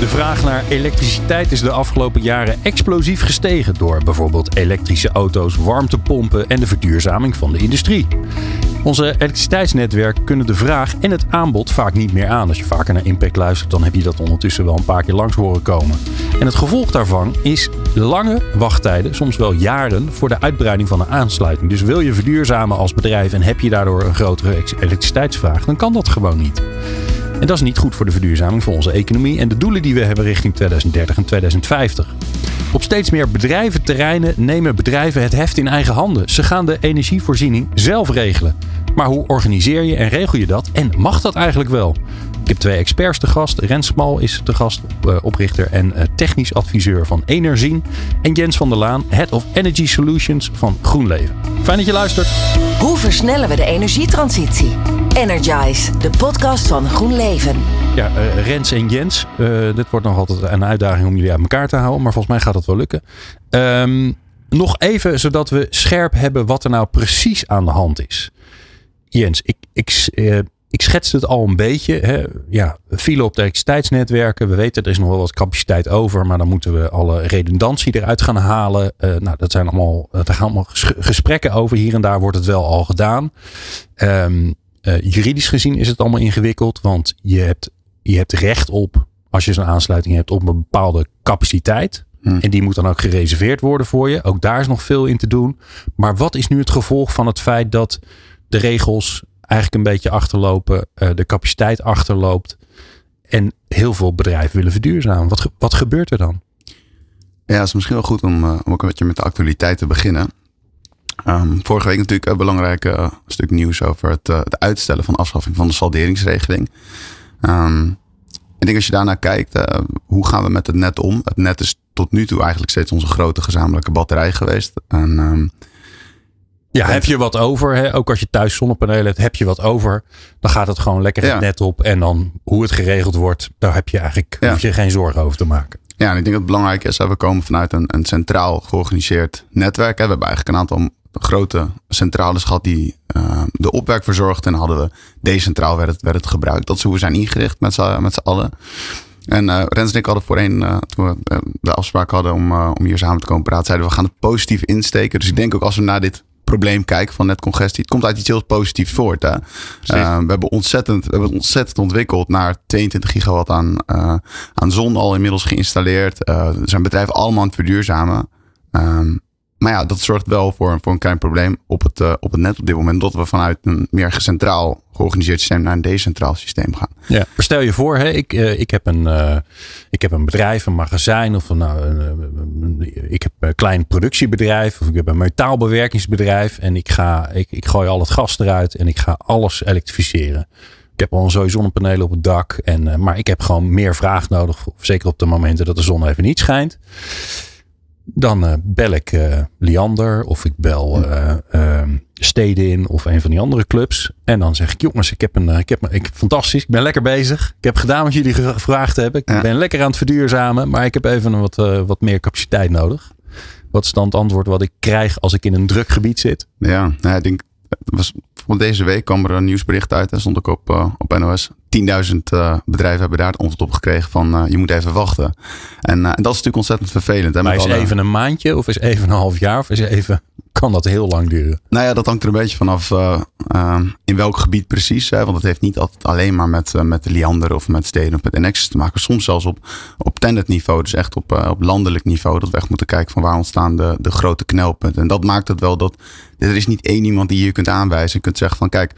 De vraag naar elektriciteit is de afgelopen jaren explosief gestegen door bijvoorbeeld elektrische auto's, warmtepompen en de verduurzaming van de industrie. Onze elektriciteitsnetwerken kunnen de vraag en het aanbod vaak niet meer aan. Als je vaker naar Impact luistert, dan heb je dat ondertussen wel een paar keer langs horen komen. En het gevolg daarvan is lange wachttijden, soms wel jaren, voor de uitbreiding van een aansluiting. Dus wil je verduurzamen als bedrijf en heb je daardoor een grotere elektriciteitsvraag, dan kan dat gewoon niet. En dat is niet goed voor de verduurzaming van onze economie en de doelen die we hebben richting 2030 en 2050. Op steeds meer bedrijventerreinen nemen bedrijven het heft in eigen handen. Ze gaan de energievoorziening zelf regelen. Maar hoe organiseer je en regel je dat? En mag dat eigenlijk wel? Ik heb twee experts te gast. Rens Smal is de gast, eh, oprichter en eh, technisch adviseur van Energien. En Jens van der Laan, Head of Energy Solutions van GroenLeven. Fijn dat je luistert. Versnellen we de energietransitie? Energize, de podcast van GroenLeven. Ja, uh, Rens en Jens. Uh, dit wordt nog altijd een uitdaging om jullie uit elkaar te houden. Maar volgens mij gaat het wel lukken. Um, nog even, zodat we scherp hebben wat er nou precies aan de hand is. Jens, ik, ik, uh, ik schetste het al een beetje. Hè. Ja, file op de elektriciteitsnetwerken. We weten er is nog wel wat capaciteit over. Maar dan moeten we alle redundantie eruit gaan halen. Uh, nou, dat zijn allemaal, daar gaan allemaal gesprekken over. Hier en daar wordt het wel al gedaan. Um, uh, juridisch gezien is het allemaal ingewikkeld. Want je hebt, je hebt recht op, als je zo'n aansluiting hebt, op een bepaalde capaciteit. Hmm. En die moet dan ook gereserveerd worden voor je. Ook daar is nog veel in te doen. Maar wat is nu het gevolg van het feit dat de regels eigenlijk een beetje achterlopen, uh, de capaciteit achterloopt en heel veel bedrijven willen verduurzamen? Wat, wat gebeurt er dan? Ja, het is misschien wel goed om, om ook een beetje met de actualiteit te beginnen. Um, vorige week natuurlijk een belangrijk uh, stuk nieuws over het, het, uitstellen van afschaffing van de salderingsregeling. Um, ik denk als je daarnaar kijkt, hoe gaan we met het net om? Het net is tot nu toe eigenlijk steeds onze grote gezamenlijke batterij geweest. En, um, ja, heb je wat over, hè? ook als je thuis zonnepanelen hebt, heb je wat over, dan gaat het gewoon lekker het ja. net op. En dan hoe het geregeld wordt, daar heb je eigenlijk ja. hoef je geen zorgen over te maken. Ja, en ik denk dat het belangrijk is, we komen vanuit een, een centraal georganiseerd netwerk. We hebben eigenlijk een aantal grote centrales gehad die uh, de opwerk verzorgd. En hadden we decentraal werd het, werd het gebruikt. Dat is hoe we zijn ingericht met z'n, met z'n allen. En uh, Rens en ik hadden voorheen, uh, toen we de afspraak hadden om, om hier samen te komen praten, zeiden we gaan het positief insteken. Dus ik denk ook als we naar dit probleem kijken van netcongestie, het komt uit iets heel positiefs voort. Hè? we, hebben ontzettend, we hebben ontzettend ontwikkeld naar 22 gigawatt aan, aan zon al inmiddels geïnstalleerd. er zijn bedrijven allemaal aan het verduurzamen. Um, maar ja, dat zorgt wel voor, voor een klein probleem op het, uh, op het net op dit moment. Dat we vanuit een meer centraal georganiseerd systeem naar een decentraal systeem gaan. Ja, maar stel je voor, hè, ik, uh, ik, heb een, uh, ik heb een bedrijf, een magazijn of nou, een, ik heb een klein productiebedrijf of ik heb een metaalbewerkingsbedrijf. En ik, ga, ik, ik gooi al het gas eruit en ik ga alles elektrificeren. Ik heb al een zonnepanelen op het dak. En, maar ik heb gewoon meer vraag nodig. Zeker op de momenten dat de zon even niet schijnt. Dan uh, bel ik uh, Liander of ik bel uh, Steden in of een van die andere clubs. En dan zeg ik, jongens, ik heb een, ik heb, ik, fantastisch, ik ben lekker bezig. Ik heb gedaan wat jullie gevraagd hebben. Ik ja. ben lekker aan het verduurzamen, maar ik heb even wat, wat meer capaciteit nodig. Wat is dan het antwoord wat ik krijg als ik in een druk gebied zit? Ja, nou, ik denk, was, deze week kwam er een nieuwsbericht uit en stond ik op, uh, op NOS. 10.000 uh, bedrijven hebben daar het antwoord op gekregen van uh, je moet even wachten. En, en, dat is natuurlijk ontzettend vervelend. Hè, maar is alle... even een maandje of is even een half jaar of is even kan dat heel lang duren? Nou ja, dat hangt er een beetje vanaf uh, uh, in welk gebied precies. Hè? Want het heeft niet altijd alleen maar met, uh, met Liander of met steden of met Nexus te maken. Soms zelfs op, op niveau, dus echt op, op landelijk niveau. Dat we echt moeten kijken van waar ontstaan de, de grote knelpunten. En dat maakt het wel dat er is niet één iemand die je kunt aanwijzen. Je kunt zeggen van kijk,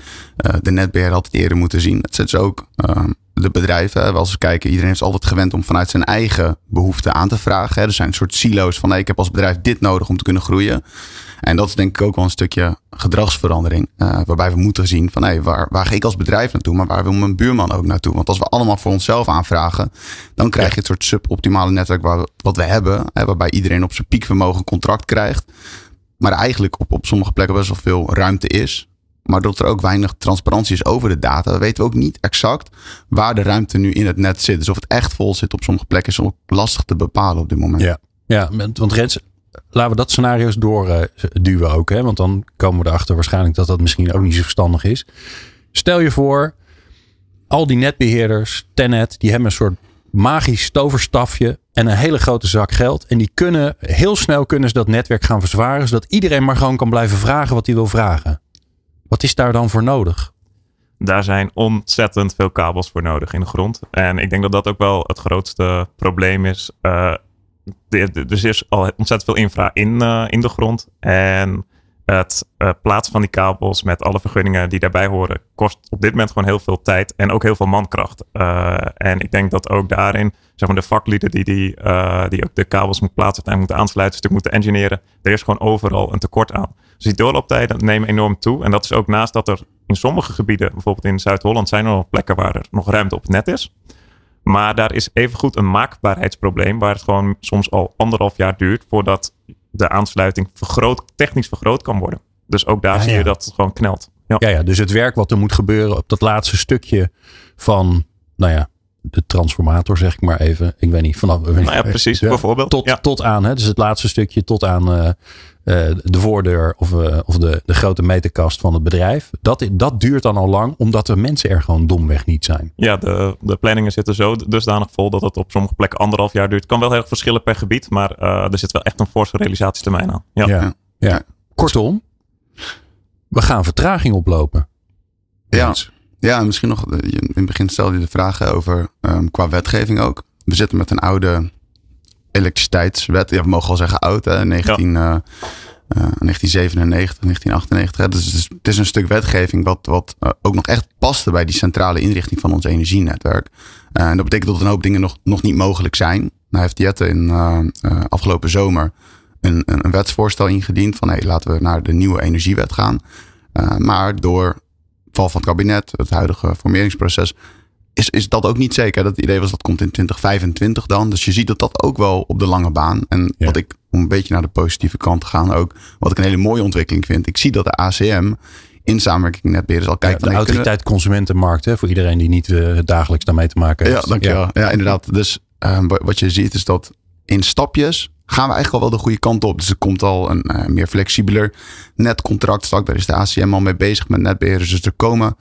de netbeheer had het eerder moeten zien. Het zit ook de bedrijven. Als we kijken, iedereen is altijd gewend om vanuit zijn eigen behoeften aan te vragen. Er zijn een soort silo's van, hey, ik heb als bedrijf dit nodig om te kunnen groeien. En dat is denk ik ook wel een stukje gedragsverandering. Uh, waarbij we moeten zien van, hey, waar, waar ga ik als bedrijf naartoe, maar waar wil mijn buurman ook naartoe? Want als we allemaal voor onszelf aanvragen, dan krijg je het soort suboptimale netwerk waar we, wat we hebben. Hè, waarbij iedereen op zijn piekvermogen contract krijgt. Maar eigenlijk op, op sommige plekken best wel veel ruimte is. Maar dat er ook weinig transparantie is over de data. We weten ook niet exact waar de ruimte nu in het net zit. Dus of het echt vol zit op sommige plekken is ook lastig te bepalen op dit moment. Ja, ja want Rens, laten we dat scenario's doorduwen uh, ook. Hè? Want dan komen we erachter waarschijnlijk dat dat misschien ook niet zo verstandig is. Stel je voor, al die netbeheerders, Tenet, die hebben een soort magisch toverstafje en een hele grote zak geld. En die kunnen heel snel kunnen ze dat netwerk gaan verzwaren, zodat iedereen maar gewoon kan blijven vragen wat hij wil vragen. Wat is daar dan voor nodig? Daar zijn ontzettend veel kabels voor nodig in de grond. En ik denk dat dat ook wel het grootste probleem is. Uh, er is al ontzettend veel infra in, uh, in de grond. En het uh, plaatsen van die kabels met alle vergunningen die daarbij horen, kost op dit moment gewoon heel veel tijd en ook heel veel mankracht. En ik denk dat ook daarin, zeg maar, de vaklieden die, die, die ook de kabels moeten plaatsen en moeten aansluiten, stuk moeten engineeren, er is gewoon overal een tekort aan. Dus die doorlooptijden nemen enorm toe. En dat is ook naast dat er in sommige gebieden, bijvoorbeeld in Zuid-Holland, zijn er nog plekken waar er nog ruimte op het net is. Maar daar is evengoed een maakbaarheidsprobleem, waar het gewoon soms al anderhalf jaar duurt voordat de aansluiting vergroot, technisch vergroot kan worden. Dus ook daar zie je dat het gewoon knelt. Ja. ja. Ja, dus het werk wat er moet gebeuren op dat laatste stukje van, nou ja, de transformator, zeg ik maar even. Ik weet niet, vanaf. Nou ja, precies, bijvoorbeeld. Tot, ja. tot aan, hè, dus het laatste stukje tot aan uh, uh, de voordeur of, uh, of de, de grote meterkast van het bedrijf. Dat, dat duurt dan al lang, omdat de mensen er gewoon domweg niet zijn. Ja, de, de planningen zitten zo dusdanig vol dat het op sommige plekken anderhalf jaar duurt. Kan wel heel erg verschillen per gebied, maar er zit wel echt een forse realisatietermijn aan. Ja. Ja, ja. Kortom, we gaan vertraging oplopen. Ja. Ja, misschien nog, in het begin stelde je de vraag over um, qua wetgeving ook. We zitten met een oude elektriciteitswet. Ja, we mogen al zeggen oud, hè? 19, ja. uh, uh, 1997, 1998. Dus, dus het is een stuk wetgeving wat, wat uh, ook nog echt paste bij die centrale inrichting van ons energienetwerk. Uh, en dat betekent dat een hoop dingen nog, nog niet mogelijk zijn. Nou heeft Jette in afgelopen zomer een, een, wetsvoorstel ingediend van hey, laten we naar de nieuwe energiewet gaan. maar door val van het kabinet, het huidige formeringsproces, is, is dat ook niet zeker. Dat het idee was dat komt in 2025 dan. Dus je ziet dat dat ook wel op de lange baan. En ja. wat ik, om een beetje naar de positieve kant te gaan ook, wat ik een hele mooie ontwikkeling vind. Ik zie dat de ACM in samenwerking met netbeheerders al kijkt. Ja, de autoriteit consumentenmarkt, hè, voor iedereen die niet uh, dagelijks daarmee te maken heeft. Ja, dankjewel. Ja, ja inderdaad. Dus um, wat je ziet is dat in stapjes gaan we eigenlijk al wel de goede kant op. Dus er komt al een uh, meer flexibeler netcontract. Straks daar is de ACM al mee bezig met netbeheerders. Dus er komen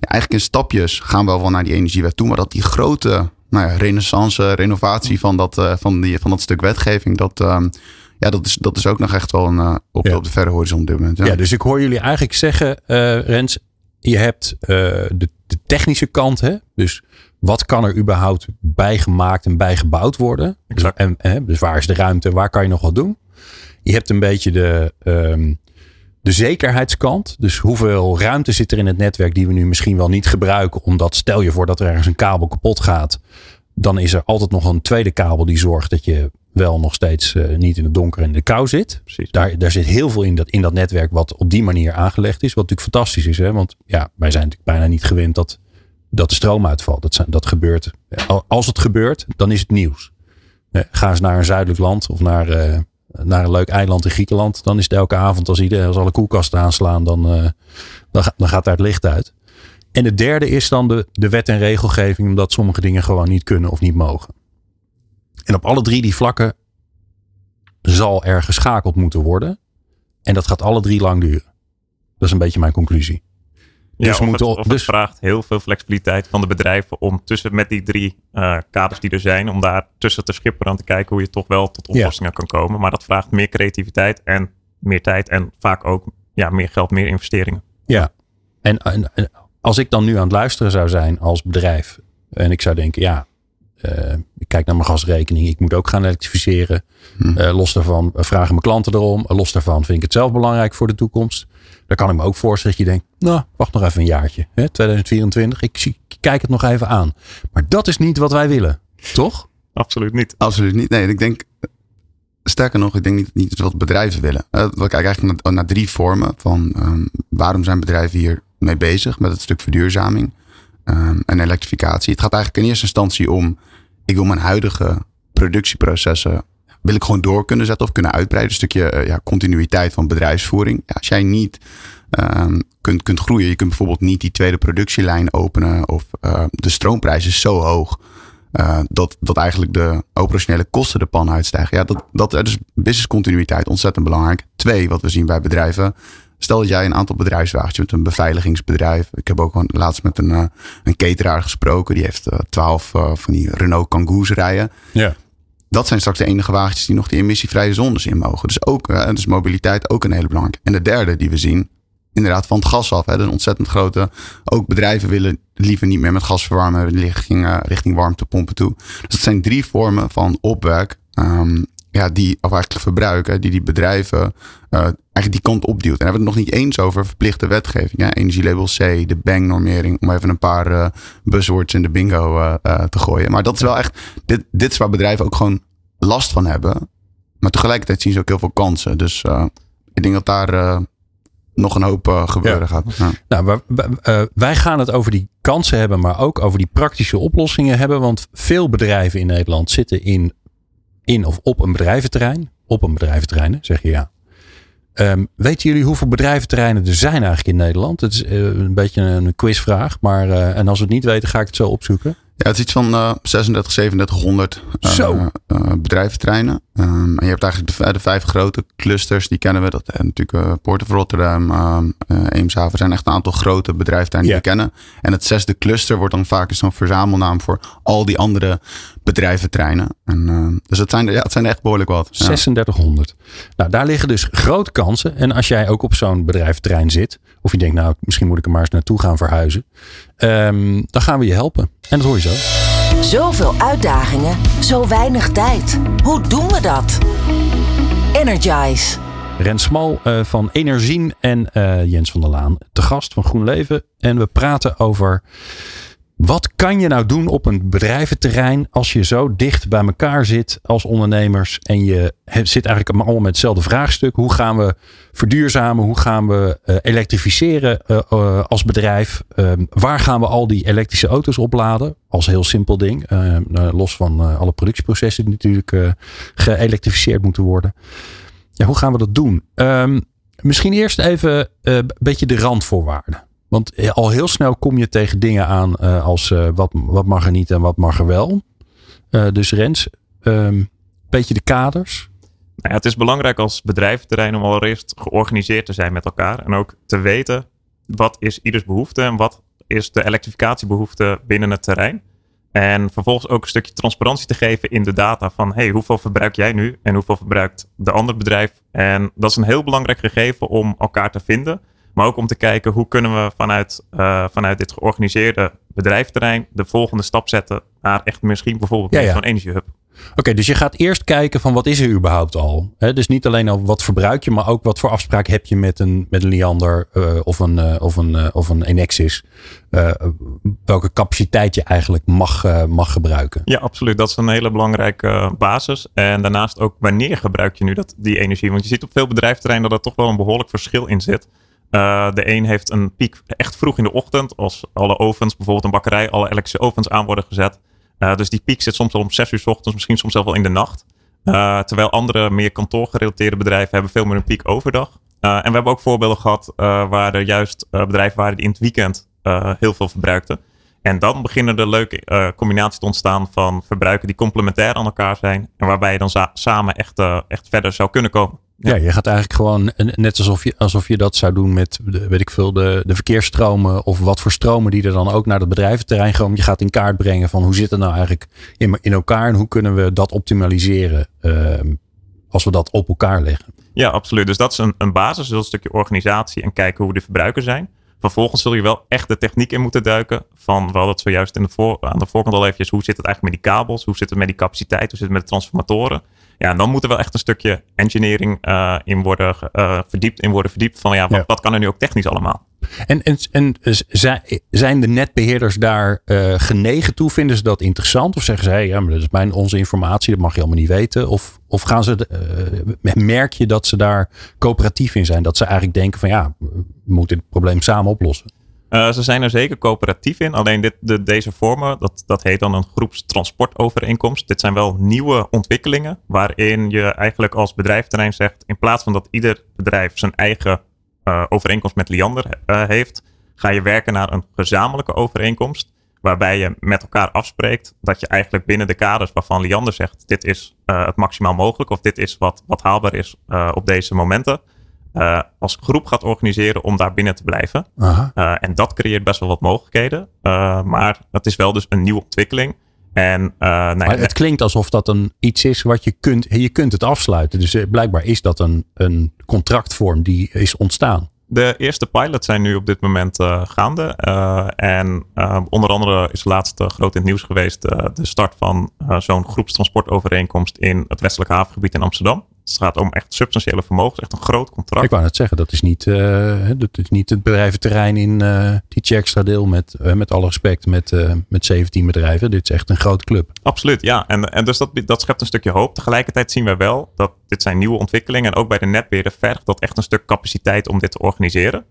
ja, eigenlijk in stapjes gaan we wel naar die energiewet toe. Maar dat die grote nou ja, renaissance, renovatie van dat, uh, van, die, van dat stuk wetgeving, dat, um, ja, dat, is, dat is ook nog echt wel een, uh, op, ja. op de verre horizon op dit moment. Ja. ja. dus ik hoor jullie eigenlijk zeggen, Rens, je hebt de, de technische kant, hè? dus wat kan er überhaupt bijgemaakt en bijgebouwd worden? Exact. En, en, dus waar is de ruimte? Waar kan je nog wat doen? Je hebt een beetje de, um, de zekerheidskant. Dus hoeveel ruimte zit er in het netwerk die we nu misschien wel niet gebruiken. Omdat stel je voor dat er ergens een kabel kapot gaat. Dan is er altijd nog een tweede kabel die zorgt dat je wel nog steeds uh, niet in het donker en de kou zit. Precies. Daar, daar zit heel veel in dat, in dat netwerk wat op die manier aangelegd is. Wat natuurlijk fantastisch is. Hè? Want ja, wij zijn natuurlijk bijna niet gewend dat dat de stroom uitvalt. Dat, zijn, dat gebeurt. Als het gebeurt, dan is het nieuws. Ga eens naar een zuidelijk land of naar, uh, naar een leuk eiland in Griekenland. Dan is het elke avond als, ieder, als alle koelkasten aanslaan, dan, dan, dan gaat daar het licht uit. En het derde is dan de, de wet en regelgeving, omdat sommige dingen gewoon niet kunnen of niet mogen. En op alle drie die vlakken zal er geschakeld moeten worden. En dat gaat alle drie lang duren. Dat is een beetje mijn conclusie. Ja, dus, het, of dus... het vraagt heel veel flexibiliteit van de bedrijven om tussen met die drie uh, kaders die er zijn, om daar tussen te schipperen en te kijken hoe je toch wel tot oplossingen ja. kan komen. Maar dat vraagt meer creativiteit en meer tijd en vaak ook ja, meer geld, meer investeringen. Ja, en, en, en als ik dan nu aan het luisteren zou zijn als bedrijf en ik zou denken, ja, uh, Ik kijk naar mijn gasrekening. Ik moet ook gaan elektrificeren. Hm. Eh, los daarvan eh, vragen mijn klanten erom. Eh, los daarvan vind ik het zelf belangrijk voor de toekomst. Dan kan ik me ook voorstellen dat je denkt, nou, wacht nog even een jaartje. Hè, 2024, ik, zie, ik kijk het nog even aan. Maar dat is niet wat wij willen, toch? Absoluut niet. Absoluut niet. Nee, ik denk, sterker nog, ik denk niet, niet wat bedrijven willen. Uh, we kijken eigenlijk naar, naar drie vormen van um, waarom zijn bedrijven hier mee bezig met het stuk verduurzaming um, en elektrificatie. Het gaat eigenlijk in eerste instantie om, ik wil mijn huidige productieprocessen wil ik gewoon door kunnen zetten of kunnen uitbreiden. Een stukje uh, ja, continuïteit van bedrijfsvoering. Ja, als jij niet um, kunt, kunt groeien, je kunt bijvoorbeeld niet die tweede productielijn openen of uh, de stroomprijs is zo hoog. Uh, dat, dat eigenlijk de operationele kosten de pan uitstijgen. Ja, dat, dat er dus business continuïteit ontzettend belangrijk. Twee, wat we zien bij bedrijven. Stel dat jij een aantal bedrijfswagens hebt, een beveiligingsbedrijf. Ik heb ook laatst met een, een cateraar gesproken. Die heeft twaalf van die Renault Kangoo's rijden. Ja. Dat zijn straks de enige wagentjes die nog die emissievrije zones in mogen. Dus ook, uh, dus mobiliteit ook een hele belangrijke. En de derde die we zien, inderdaad van het gas af. Hè, een ontzettend grote. Ook bedrijven willen liever niet meer met gas verwarmen richting, richting warmtepompen toe. Dus dat zijn drie vormen van opwek. Um, ja, die, of eigenlijk verbruiken, die die bedrijven uh, eigenlijk die kant opduwt. En hebben we het nog niet eens over verplichte wetgeving. Hè? Energielabel C, de bang-normering, om even een paar uh, buzzwords in de bingo uh, te gooien. Maar dat is wel echt, dit, dit is waar bedrijven ook gewoon last van hebben. Maar tegelijkertijd zien ze ook heel veel kansen. Dus ik denk dat daar nog een hoop gebeuren ja. gaat. Ja. Nou, wij gaan het over die kansen hebben, maar ook over die praktische oplossingen hebben. Want veel bedrijven in Nederland zitten in, in of op een bedrijventerrein. Op een bedrijventerrein, zeg je ja. Um, weten jullie hoeveel bedrijventerreinen er zijn eigenlijk in Nederland? Het is uh, een beetje een quizvraag, maar en als we het niet weten, ga ik het zo opzoeken. Ja, het is iets van uh, 36, 3700 uh, bedrijventerreinen. Um, en je hebt eigenlijk de, de, vijf grote clusters, die kennen we. Dat zijn natuurlijk uh, Port of Rotterdam, Eemshaven. zijn echt een aantal grote bedrijventerreinen die we kennen. En het zesde cluster wordt dan vaak zo'n verzamelnaam voor al die andere bedrijventerreinen. En, dus het zijn, ja, het zijn echt behoorlijk wat. Ja. 3600. Nou, daar liggen dus grote kansen. En als jij ook op zo'n bedrijventerrein zit, of je denkt, nou, misschien moet ik er maar eens naartoe gaan verhuizen. Um, dan gaan we je helpen. En dat hoor je zo. Zoveel uitdagingen, zo weinig tijd. Hoe doen we dat? Energize. Ren Smal uh, van Energien en uh, Jens van der Laan, te gast van GroenLeven. En we praten over wat kan je nou doen op een bedrijventerrein als je zo dicht bij elkaar zit als ondernemers en je zit eigenlijk allemaal met hetzelfde vraagstuk. Hoe gaan we verduurzamen? Hoe gaan we uh, elektrificeren uh, uh, als bedrijf? waar gaan we al die elektrische auto's opladen? Als heel simpel ding. los van alle productieprocessen die natuurlijk geëlektrificeerd moeten worden. Ja, hoe gaan we dat doen? Um, misschien eerst even een beetje de randvoorwaarden. Want al heel snel kom je tegen dingen aan uh, als uh, wat, wat mag er niet en wat mag er wel. Dus Rens, um, beetje de kaders. Nou ja, het is belangrijk als bedrijventerrein om allereerst georganiseerd te zijn met elkaar. En ook te weten wat is ieders behoefte en wat is de elektrificatiebehoefte binnen het terrein. En vervolgens ook een stukje transparantie te geven in de data van hey, hoeveel verbruik jij nu en hoeveel verbruikt de ander bedrijf. En dat is een heel belangrijk gegeven om elkaar te vinden. Maar ook om te kijken hoe kunnen we vanuit, uh, vanuit dit georganiseerde bedrijfterrein de volgende stap zetten naar echt misschien bijvoorbeeld ja, ja. zo'n energiehub. Oké, okay, dus je gaat eerst kijken van wat is er überhaupt al. He, dus niet alleen al wat verbruik je, maar ook wat voor afspraak heb je met een, met een Liander uh, of, een, uh, of, een, of een Enexis. welke capaciteit je eigenlijk mag, mag gebruiken. Ja, absoluut. Dat is een hele belangrijke basis. En daarnaast ook wanneer gebruik je nu dat, die energie. Want je ziet op veel bedrijfterreinen dat er toch wel een behoorlijk verschil in zit. Uh, de een heeft een piek echt vroeg in de ochtend, als alle ovens, bijvoorbeeld een bakkerij, alle elektrische ovens aan worden gezet. Uh, dus die piek zit soms al om 6 uur s ochtends, misschien soms zelfs wel in de nacht. Uh, terwijl andere meer kantoorgerelateerde bedrijven hebben veel meer een piek overdag. en we hebben ook voorbeelden gehad waar er juist bedrijven waren die in het weekend heel veel verbruikten. En dan beginnen er leuke combinaties te ontstaan van verbruiken die complementair aan elkaar zijn. En waarbij je dan samen echt, echt verder zou kunnen komen. Ja. ja, je gaat eigenlijk gewoon net alsof je, alsof je dat zou doen met, de, weet ik veel, de, de verkeersstromen of wat voor stromen die er dan ook naar het bedrijventerrein komen. Je gaat in kaart brengen van hoe zit het nou eigenlijk in, in elkaar en hoe kunnen we dat optimaliseren uh, als we dat op elkaar leggen. Ja, absoluut. Dus dat is een, een basis, dus een stukje organisatie en kijken hoe de verbruikers zijn. Vervolgens zul je wel echt de techniek in moeten duiken. Van, we hadden het zojuist in de voor, aan de voorkant al even. Hoe zit het eigenlijk met die kabels? Hoe zit het met die capaciteit? Hoe zit het met de transformatoren? Ja, en dan moet er wel echt een stukje engineering uh, in worden uh, verdiept, in worden verdiept. Van ja wat, ja. wat, kan er nu ook technisch allemaal? En, en, en zijn de netbeheerders daar uh, genegen toe? Vinden ze dat interessant? Of zeggen zij, ja, maar dat is mijn, onze informatie, dat mag je allemaal niet weten? Of, of gaan ze, merk je dat ze daar coöperatief in zijn? Dat ze eigenlijk denken van ja, we moeten het probleem samen oplossen? Uh, ze zijn er zeker coöperatief in. Alleen dit, de, deze vormen, dat, dat heet dan een groepstransportovereenkomst. Dit zijn wel nieuwe ontwikkelingen. Waarin je eigenlijk als bedrijfterrein zegt. In plaats van dat ieder bedrijf zijn eigen uh, overeenkomst met Liander uh, heeft. Ga je werken naar een gezamenlijke overeenkomst. Waarbij je met elkaar afspreekt dat je eigenlijk binnen de kaders waarvan Liander zegt. Dit is het maximaal mogelijk. Of dit is wat, wat haalbaar is op deze momenten uh, als groep gaat organiseren om daar binnen te blijven. Uh, en dat creëert best wel wat mogelijkheden. Uh, maar dat is wel dus een nieuwe ontwikkeling. En, nee, maar het klinkt alsof dat een iets is wat je kunt. Je kunt het afsluiten. Dus blijkbaar is dat een, een contractvorm die is ontstaan. De eerste pilots zijn nu op dit moment gaande. En onder andere is laatst groot in het nieuws geweest de start van zo'n groepstransportovereenkomst in het westelijke havengebied in Amsterdam. Het gaat om echt substantiële vermogens, echt een groot contract. Ik wou net zeggen, dat is niet, uh, dat is niet het bedrijventerrein in uh, die extra deel met, uh, met alle respect met, met 17 bedrijven. Dit is echt een grote club. Absoluut, ja. En, en dus dat, dat schept een stukje hoop. Tegelijkertijd zien we wel dat dit zijn nieuwe ontwikkelingen. En ook bij de netbeheerder vergt dat echt een stuk capaciteit om dit te organiseren.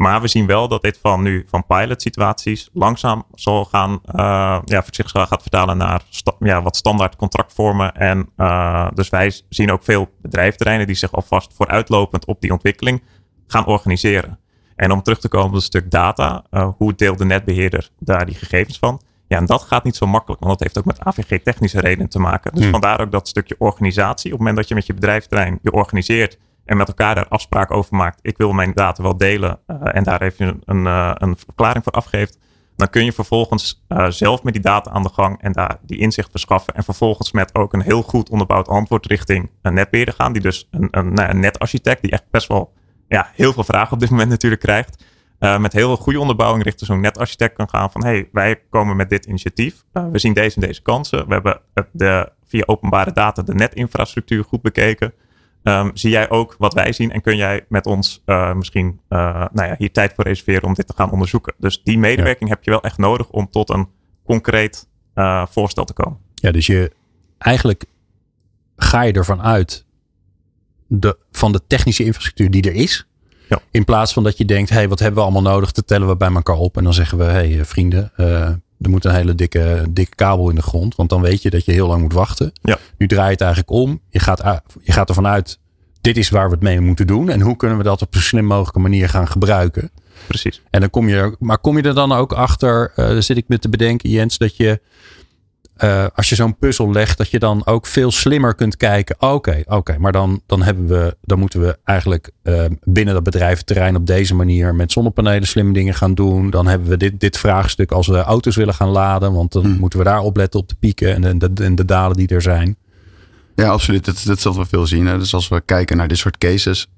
Maar we zien wel dat dit van nu van pilot situaties langzaam zal gaan, uh, ja, zich gaat vertalen naar sta, ja, wat standaard contractvormen. En uh, dus wij zien ook veel bedrijfterreinen die zich alvast vooruitlopend op die ontwikkeling gaan organiseren. En om terug te komen op het stuk data, uh, hoe deelt de netbeheerder daar die gegevens van? Ja, en dat gaat niet zo makkelijk, want dat heeft ook met AVG-technische redenen te maken. Dus hmm. vandaar ook dat stukje organisatie. Op het moment dat je met je bedrijfterrein je organiseert en met elkaar daar afspraken over maakt. Ik wil mijn data wel delen uh, en daar even een, uh, een, verklaring voor afgeeft. Dan kun je vervolgens uh, zelf met die data aan de gang en daar die inzicht verschaffen. En vervolgens met ook een heel goed onderbouwd antwoord richting een netbeheerder gaan. Die dus een, een, nou, netarchitect, die echt best wel ja, heel veel vragen op dit moment natuurlijk krijgt. met heel veel goede onderbouwing richting zo'n netarchitect kan gaan van hey, wij komen met dit initiatief. we zien deze en deze kansen. We hebben de, via openbare data de netinfrastructuur goed bekeken. Um, zie jij ook wat wij zien en kun jij met ons uh, misschien uh, nou ja, hier tijd voor reserveren om dit te gaan onderzoeken? Dus die medewerking ja. heb je wel echt nodig om tot een concreet uh, voorstel te komen. Ja, dus je eigenlijk ga je ervan uit de, van de technische infrastructuur die er is. Ja. In plaats van dat je denkt, hey, wat hebben we allemaal nodig? Dat tellen we bij elkaar op. En dan zeggen we, hey vrienden, er moet een hele dikke, dikke kabel in de grond. Want dan weet je dat je heel lang moet wachten. Ja. Nu draai je het eigenlijk om. Je gaat, je gaat ervan uit, dit is waar we het mee moeten doen. En hoe kunnen we dat op een slim mogelijke manier gaan gebruiken. Precies. En dan kom je, maar kom je er dan ook achter, uh, daar zit ik me te bedenken Jens, dat je uh, als je zo'n puzzel legt, dat je dan ook veel slimmer kunt kijken. Oké, okay, oké, okay, maar dan, dan, hebben we, dan moeten we eigenlijk uh, binnen dat bedrijventerrein op deze manier met zonnepanelen slimme dingen gaan doen. Dan hebben we dit, dit vraagstuk als we auto's willen gaan laden, want dan hmm. moeten we daar opletten op de pieken en de, de, en de dalen die er zijn. Ja, absoluut. Dat, dat wat we veel zien. Hè. Dus als we kijken naar dit soort cases,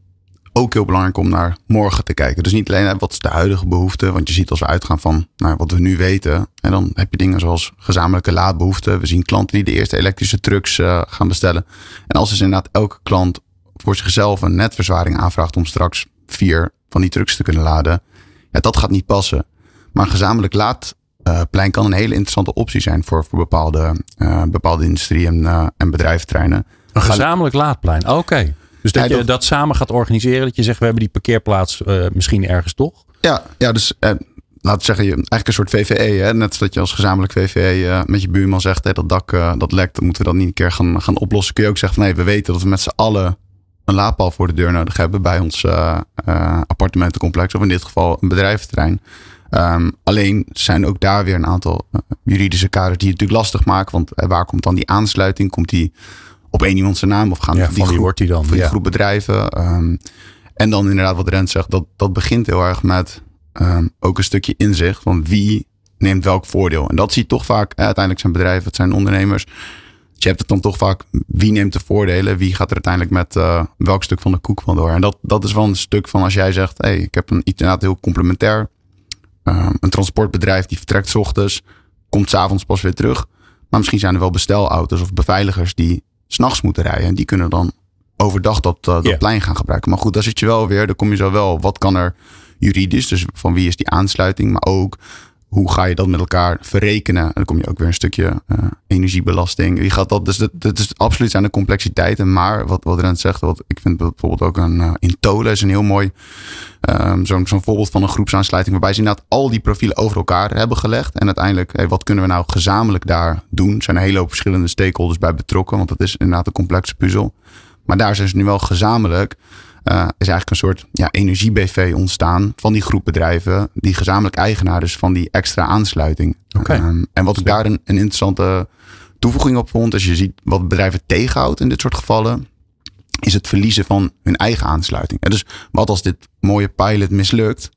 ook heel belangrijk om naar morgen te kijken. Dus niet alleen wat is de huidige behoefte. Want je ziet als we uitgaan van nou, wat we nu weten. En dan heb je dingen zoals gezamenlijke laadbehoeften. We zien klanten die de eerste elektrische trucks uh, gaan bestellen. En als dus inderdaad elke klant voor zichzelf een netverzwaring aanvraagt om straks vier van die trucks te kunnen laden. Ja, dat gaat niet passen. Maar een gezamenlijk laadplein kan een hele interessante optie zijn voor, voor bepaalde, uh, bepaalde industrie- en, uh, en. Een gezamenlijk laadplein, oké. Okay. Dus dat je dat samen gaat organiseren. Dat je zegt, we hebben die parkeerplaats uh, misschien ergens toch? Ja, ja dus uh, laten we zeggen, eigenlijk een soort VVE. Hè? Net dat je als gezamenlijk VVE uh, met je buurman zegt, hey, dat dak dat lekt, dan moeten we dat niet een keer gaan, gaan oplossen. Kun je ook zeggen van, nee, we weten dat we met z'n allen een laadpaal voor de deur nodig hebben bij ons appartementencomplex. Of in dit geval een bedrijventerrein. Um, alleen zijn ook daar weer een aantal juridische kaders die het natuurlijk lastig maken. Want waar komt dan die aansluiting? Komt die op één iemand zijn naam of gaan ja, die, groep, wordt die dan, van die ja. groep bedrijven. Um, en dan inderdaad wat Rent zegt, dat, dat begint heel erg met um, ook een stukje inzicht van wie neemt welk voordeel. En dat zie je toch vaak, eh, uiteindelijk zijn bedrijven, het zijn ondernemers. Dus je hebt het dan toch vaak, wie neemt de voordelen? Wie gaat er uiteindelijk met uh, welk stuk van de koek van door? En dat, dat is wel een stuk van als jij zegt, hey, ik heb een inderdaad heel complementair ehm, een transportbedrijf die vertrekt 's ochtends, komt s'avonds pas weer terug. Maar misschien zijn er wel bestelauto's of beveiligers die s'nachts moeten rijden. En die kunnen dan overdag dat, uh, dat plein gaan gebruiken. Maar goed, daar zit je wel weer, daar kom je zo wel. Wat kan er juridisch, dus van wie is die aansluiting, maar ook hoe ga je dat met elkaar verrekenen? En dan kom je ook weer een stukje eh, energiebelasting. Wie gaat dat? Dus dat, is absoluut zijn de complexiteiten. Maar wat, wat Rent zegt, wat ik vind bijvoorbeeld ook een uh, in Tolen is een heel mooi um, zo'n zo'n voorbeeld van een groepsaansluiting. Waarbij ze inderdaad al die profielen over elkaar hebben gelegd. En uiteindelijk, hey, wat kunnen we nou gezamenlijk daar doen? Er zijn een hele hoop verschillende stakeholders bij betrokken. Want dat is inderdaad een complexe puzzel. Maar daar zijn ze nu wel gezamenlijk. Uh, is eigenlijk een soort ja, energie-BV ontstaan van die groep bedrijven. Die gezamenlijk eigenaar is van die extra aansluiting. Okay. Um, en wat ik daar een, een, interessante toevoeging op vond. Als je ziet wat bedrijven tegenhoudt in dit soort gevallen. Is het verliezen van hun eigen aansluiting. En dus wat als dit mooie pilot mislukt.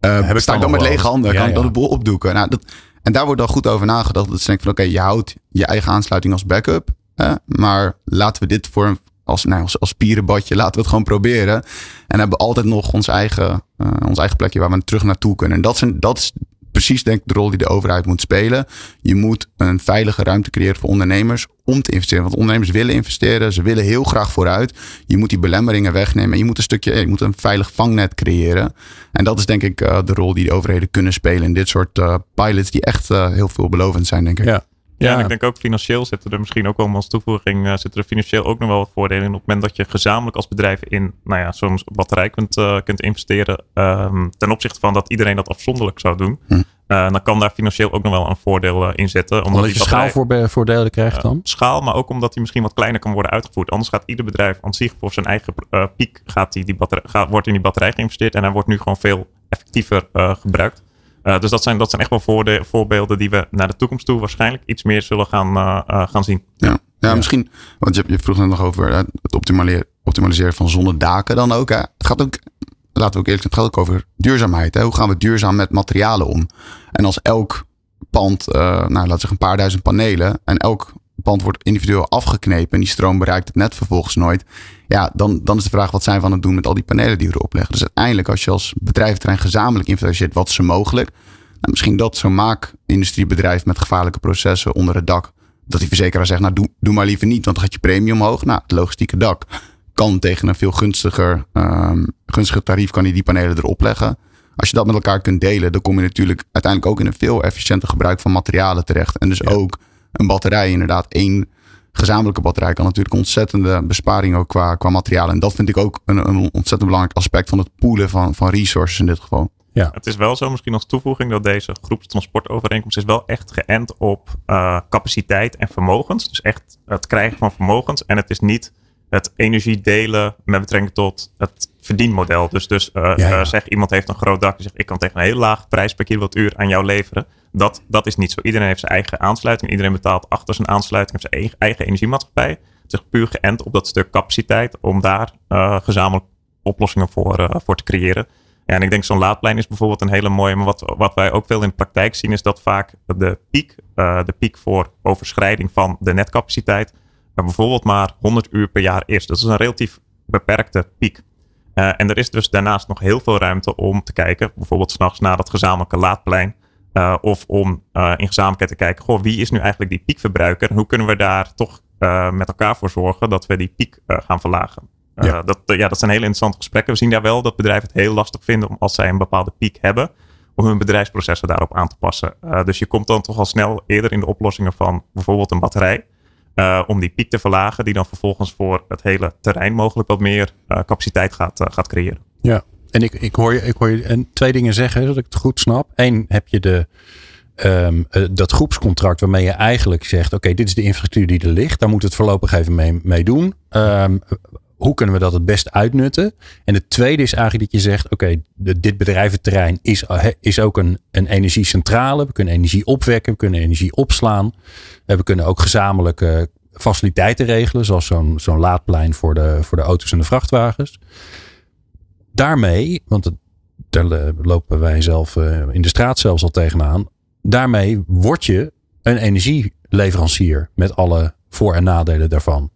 Uh, Heb sta ik dan met lege handen? Ja, kan ik dan de boel opdoeken? Nou, dat, en daar wordt dan goed over nagedacht. Dat ze denken van oké, okay, je houdt je eigen aansluiting als backup. Hè, maar laten we dit voor een als, nou, als, als pierenbadje, laten we het gewoon proberen. En hebben altijd nog ons eigen, uh, ons eigen plekje waar we terug naartoe kunnen. En dat, zijn, dat is precies denk ik de rol die de overheid moet spelen. Je moet een veilige ruimte creëren voor ondernemers om te investeren. Want ondernemers willen investeren, ze willen heel graag vooruit. Je moet die belemmeringen wegnemen. En je moet een stukje, je moet een veilig vangnet creëren. En dat is denk ik uh, de rol die de overheden kunnen spelen in dit soort uh, pilots die echt heel veelbelovend zijn, denk ik. Ja. Ja, en ik denk ook financieel zitten er misschien ook wel als toevoeging, uh, zitten er financieel ook nog wel wat voordelen in. Op het moment dat je gezamenlijk als bedrijf in nou ja, zo'n batterij kunt, uh, kunt investeren, um, ten opzichte van dat iedereen dat afzonderlijk zou doen, hm. uh, dan kan daar financieel ook nog wel een voordeel in zitten. Omdat, omdat je schaalvoordelen krijgt dan? schaal, maar ook omdat die misschien wat kleiner kan worden uitgevoerd. Anders gaat ieder bedrijf aan zich voor zijn eigen piek, gaat die, die batterij, gaat, wordt in die batterij geïnvesteerd en hij wordt nu gewoon veel effectiever gebruikt. Uh, dus dat zijn, dat zijn echt wel voorde, voorbeelden die we naar de toekomst toe waarschijnlijk iets meer zullen gaan, uh, uh, gaan zien. Ja. Ja, ja, misschien, want je, je vroeg net nog over het optimaliseren, optimaliseren van zonnedaken dan ook. Hè. Het gaat ook, laten we ook eerlijk zijn, het gaat ook over duurzaamheid. Hè. Hoe gaan we duurzaam met materialen om? En als elk pand, nou laten we zeggen een paar duizend panelen en elk pand wordt individueel afgeknepen en die stroom bereikt het net vervolgens nooit. Ja, dan, dan is de vraag wat zijn we aan het doen met al die panelen die we erop leggen. Dus uiteindelijk als je als bedrijventerrein gezamenlijk investeert, wat is er mogelijk? Nou, misschien dat zo'n maakindustriebedrijf met gevaarlijke processen onder het dak, dat die verzekeraar zegt, nou doe, doe maar liever niet, want dan gaat je premie omhoog. Nou, het logistieke dak kan tegen een veel gunstiger, um, gunstiger tarief kan hij die panelen erop leggen. Als je dat met elkaar kunt delen, dan kom je natuurlijk uiteindelijk ook in een veel efficiënter gebruik van materialen terecht. En dus ja. ook een batterij, inderdaad, één gezamenlijke batterij kan natuurlijk ontzettende besparing ook qua, qua materialen. En dat vind ik ook een, een ontzettend belangrijk aspect van het poelen van, van resources in dit geval. Ja. Het is wel zo, misschien als toevoeging, dat deze groepstransportovereenkomst is wel echt geënt op uh, capaciteit en vermogens. Dus echt het krijgen van vermogens. En het is niet het energie delen met betrekking tot het verdienmodel. Dus, dus uh, ja, ja. Uh, zeg iemand heeft een groot dak en zegt ik kan tegen een hele lage prijs per kilowattuur aan jou leveren. Dat, dat is niet zo. Iedereen heeft zijn eigen aansluiting. Iedereen betaalt achter zijn aansluiting, heeft zijn eigen, eigen energiemaatschappij. Het is puur geënt op dat stuk capaciteit om daar uh, gezamenlijk oplossingen voor, voor te creëren. Ja, en ik denk zo'n laadplein is bijvoorbeeld een hele mooie. Maar wat, wat wij ook veel in de praktijk zien is dat vaak de piek, uh, de piek voor overschrijding van de netcapaciteit, bijvoorbeeld maar 100 uur per jaar is. Dat is een relatief beperkte piek. Uh, en er is dus daarnaast nog heel veel ruimte om te kijken, bijvoorbeeld s'nachts naar dat gezamenlijke laadplein. Uh, of om uh, in gezamenlijkheid te kijken, goh, wie is nu eigenlijk die piekverbruiker? En hoe kunnen we daar toch met elkaar voor zorgen dat we die piek gaan verlagen? Ja. Dat, ja, dat zijn hele interessante gesprekken. We zien daar wel dat bedrijven het heel lastig vinden om als zij een bepaalde piek hebben, om hun bedrijfsprocessen daarop aan te passen. dus je komt dan toch al snel eerder in de oplossingen van bijvoorbeeld een batterij. Om die piek te verlagen, die dan vervolgens voor het hele terrein mogelijk wat meer capaciteit gaat, gaat creëren. Ja, en ik, ik, hoor je, ik hoor je en twee dingen zeggen, zodat ik het goed snap. Eén, heb je de, uh, dat groepscontract waarmee je eigenlijk zegt: Oké, dit is de infrastructuur die er ligt. Daar moet het voorlopig even mee, mee doen. Um, hoe kunnen we dat het best uitnutten? En het tweede is eigenlijk dat je zegt: Oké, dit bedrijventerrein is, is ook een, een energiecentrale. We kunnen energie opwekken, we kunnen energie opslaan. Uh, we kunnen ook gezamenlijke faciliteiten regelen, zoals zo'n zo'n laadplein voor de, voor de auto's en de vrachtwagens daarmee, want daar lopen wij zelf in de straat zelfs al tegenaan. Daarmee word je een energieleverancier met alle voor- en nadelen daarvan.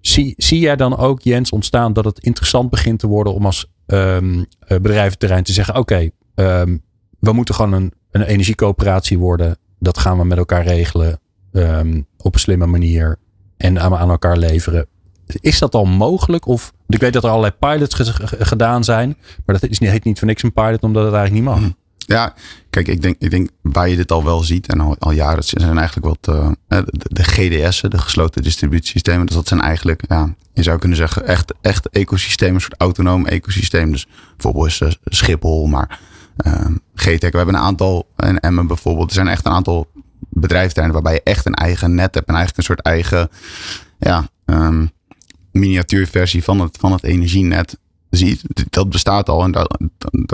Zie, zie jij dan ook, Jens, ontstaan dat het interessant begint te worden om als um, bedrijventerrein te zeggen: Oké, um, we moeten gewoon een, een energiecoöperatie worden. Dat gaan we met elkaar regelen ehm, op een slimme manier en aan, aan elkaar leveren. Is dat al mogelijk? Of, ik weet dat er allerlei pilots ge- ge- gedaan zijn. Maar dat is, heet niet voor niks een pilot, omdat het eigenlijk niet mag. Mhm. Ja, kijk, ik denk, ik denk waar je dit al wel ziet en al, al jaren, het zijn eigenlijk wat eh, de, de GDS'en, de gesloten distributiesystemen. Dus dat zijn eigenlijk, ja, je zou kunnen zeggen, echt, echt ecosystemen, een soort autonoom ecosysteem. Dus bijvoorbeeld is eh, Schiphol, maar eh, GTEC. We hebben een aantal, en Emmen bijvoorbeeld, er zijn echt een aantal bedrijventerreinen waarbij je echt een eigen net hebt en eigenlijk een soort eigen, ja, ehm, miniatuurversie van het, van het energienet ziet. Dat bestaat al en daar,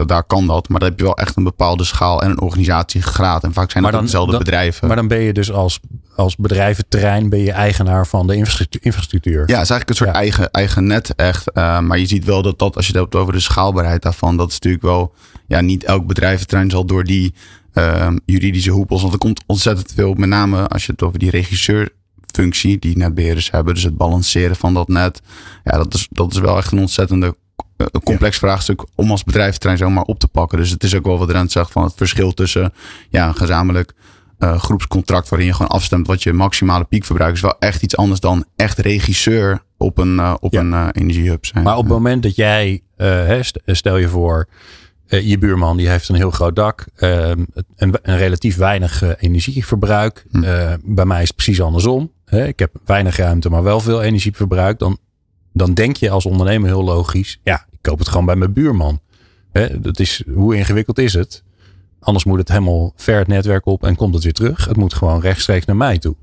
daar, kan dat. Maar dan heb je wel echt een bepaalde schaal en een organisatiegraad. En vaak zijn dat dan- dezelfde dan- bedrijven. Maar dan ben je dus als, als bedrijventerrein ben je eigenaar van de infrastructu- infrastructuur. ja, het is eigenlijk een soort Ja. eigen, eigen net echt. Eh, maar je ziet wel dat dat, als je het hebt over de schaalbaarheid daarvan, dat is natuurlijk wel, ja, niet elk bedrijventerrein zal door die ehm, juridische hoepels. Want er komt ontzettend veel, met name als je het over die regisseurfunctie die netbeheerders hebben, dus het balanceren van dat net. Ja, dat is, dat is wel echt een ontzettende een complex vraagstuk om als bedrijventerrein zomaar op te pakken. Dus het is ook wel wat Rent zegt van het verschil tussen ja, een gezamenlijk eh, groepscontract waarin je gewoon afstemt wat je maximale piekverbruik is wel echt iets anders dan echt regisseur op een, eh, op Ja. een eh, energiehub zijn. Maar op het moment dat jij, eh, stel je voor, eh, je buurman die heeft een heel groot dak, ehm, een, een relatief weinig eh, energieverbruik. Hm. Eh, bij mij is het precies andersom. Hè? Ik heb weinig ruimte, maar wel veel energieverbruik. Dan, dan denk je als ondernemer heel logisch, ja, ik koop het gewoon bij mijn buurman. Hè? Dat is, hoe ingewikkeld is het? Anders moet het helemaal ver het netwerk op en komt het weer terug. Het moet gewoon rechtstreeks naar mij toe.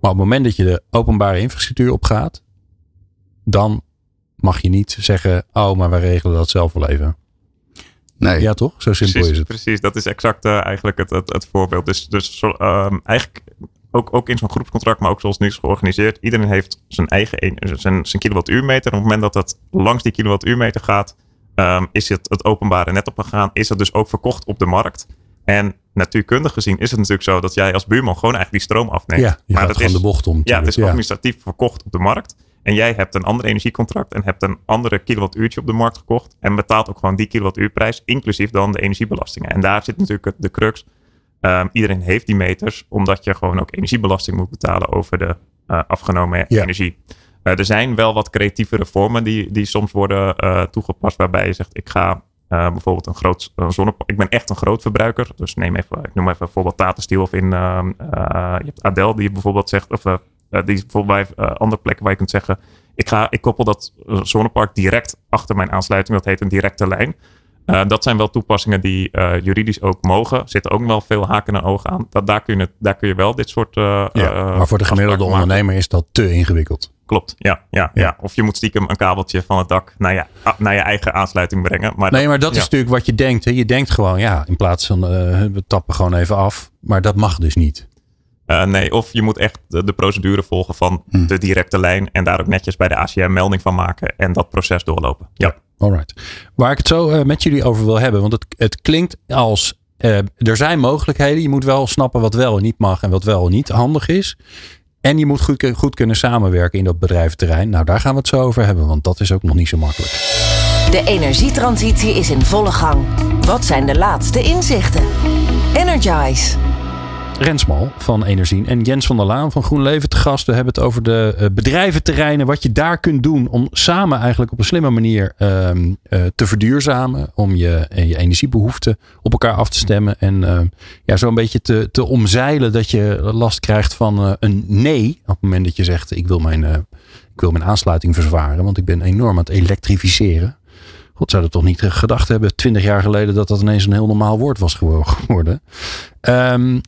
Maar op het moment dat je de openbare infrastructuur opgaat, dan mag je niet zeggen, oh, maar wij regelen dat zelf wel even. nee, Ja, toch? Zo simpel precies, is het. Precies, dat is exact eh, eigenlijk het, het, het voorbeeld. Dus, dus ehm, eigenlijk ook, ook in zo'n groepscontract, maar ook zoals nu is georganiseerd. Iedereen heeft zijn eigen een- zijn, zijn kilowattuurmeter. En op het moment dat het langs die kilowattuurmeter gaat, ehm, is het het openbare net opgegaan. Is het dus ook verkocht op de markt. En natuurkundig gezien is het natuurlijk zo dat jij als buurman gewoon eigenlijk die stroom afneemt. Ja, maar dat gewoon is, de bocht om. ja, het is administratief verkocht op de markt. En jij hebt een ander energiecontract en hebt een andere kilowattuurtje op de markt gekocht. En betaalt ook gewoon die kilowattuurprijs, inclusief dan de energiebelastingen. En daar zit natuurlijk de crux. Ehm, iedereen heeft die meters, omdat je gewoon ook energiebelasting moet betalen over de eh, afgenomen Ja. energie. Eh, er zijn wel wat creatievere vormen die, die soms worden eh, toegepast, waarbij je zegt: ik ga bijvoorbeeld een groot een zonnepark. Ik ben echt een groot verbruiker. Dus neem even, ik noem even bijvoorbeeld Tata Steel of in ehm, eh, je hebt Adel die bijvoorbeeld zegt, of die is bijvoorbeeld bij andere plekken waar je kunt zeggen: ik, ga, ik koppel dat zonnepark direct achter mijn aansluiting. Dat heet een directe lijn. Eh, dat zijn wel toepassingen die eh, juridisch ook mogen. Er zitten ook wel veel haken en ogen aan. Dat, daar, kun je, daar kun je wel dit soort. eh, Ja, maar voor de gemiddelde maken. ondernemer is dat te ingewikkeld. Klopt, ja, ja, Ja. ja. Of je moet stiekem een kabeltje van het dak naar je, ah, naar je eigen aansluiting brengen. Maar Nee, maar dat is natuurlijk wat je denkt. Hè. Je denkt gewoon, ja, in plaats van we tappen gewoon even af. Maar dat mag dus niet. Nee, of je moet echt de, de procedure volgen van Hm. de directe lijn. En daar ook netjes bij de ACM melding van maken. En dat proces doorlopen. Ja. Alright. Waar ik het zo eh, met jullie over wil hebben. Want het, het klinkt als. eh, er zijn mogelijkheden. Je moet wel snappen wat wel en niet mag. En wat wel en niet handig is. En je moet goed, goed kunnen samenwerken in dat bedrijventerrein. Nou, daar gaan we het zo over hebben. Want dat is ook nog niet zo makkelijk. De energietransitie is in volle gang. Wat zijn de laatste inzichten? Energize. Rensmal van Energie en Jens van der Laan van GroenLeven te gast. We hebben het over de eh, bedrijventerreinen. Wat je daar kunt doen om samen eigenlijk op een slimme manier ehm, eh, te verduurzamen. Om je, eh, je energiebehoeften op elkaar af te stemmen. En ehm, ja, zo een beetje te, te omzeilen dat je last krijgt van een nee. Op het moment dat je zegt ik wil mijn, ik wil mijn aansluiting verzwaren. Want ik ben enorm aan het elektrificeren. God zou dat toch niet gedacht hebben, twintig jaar geleden, dat dat ineens een heel normaal woord was gewo- geworden. Ehm,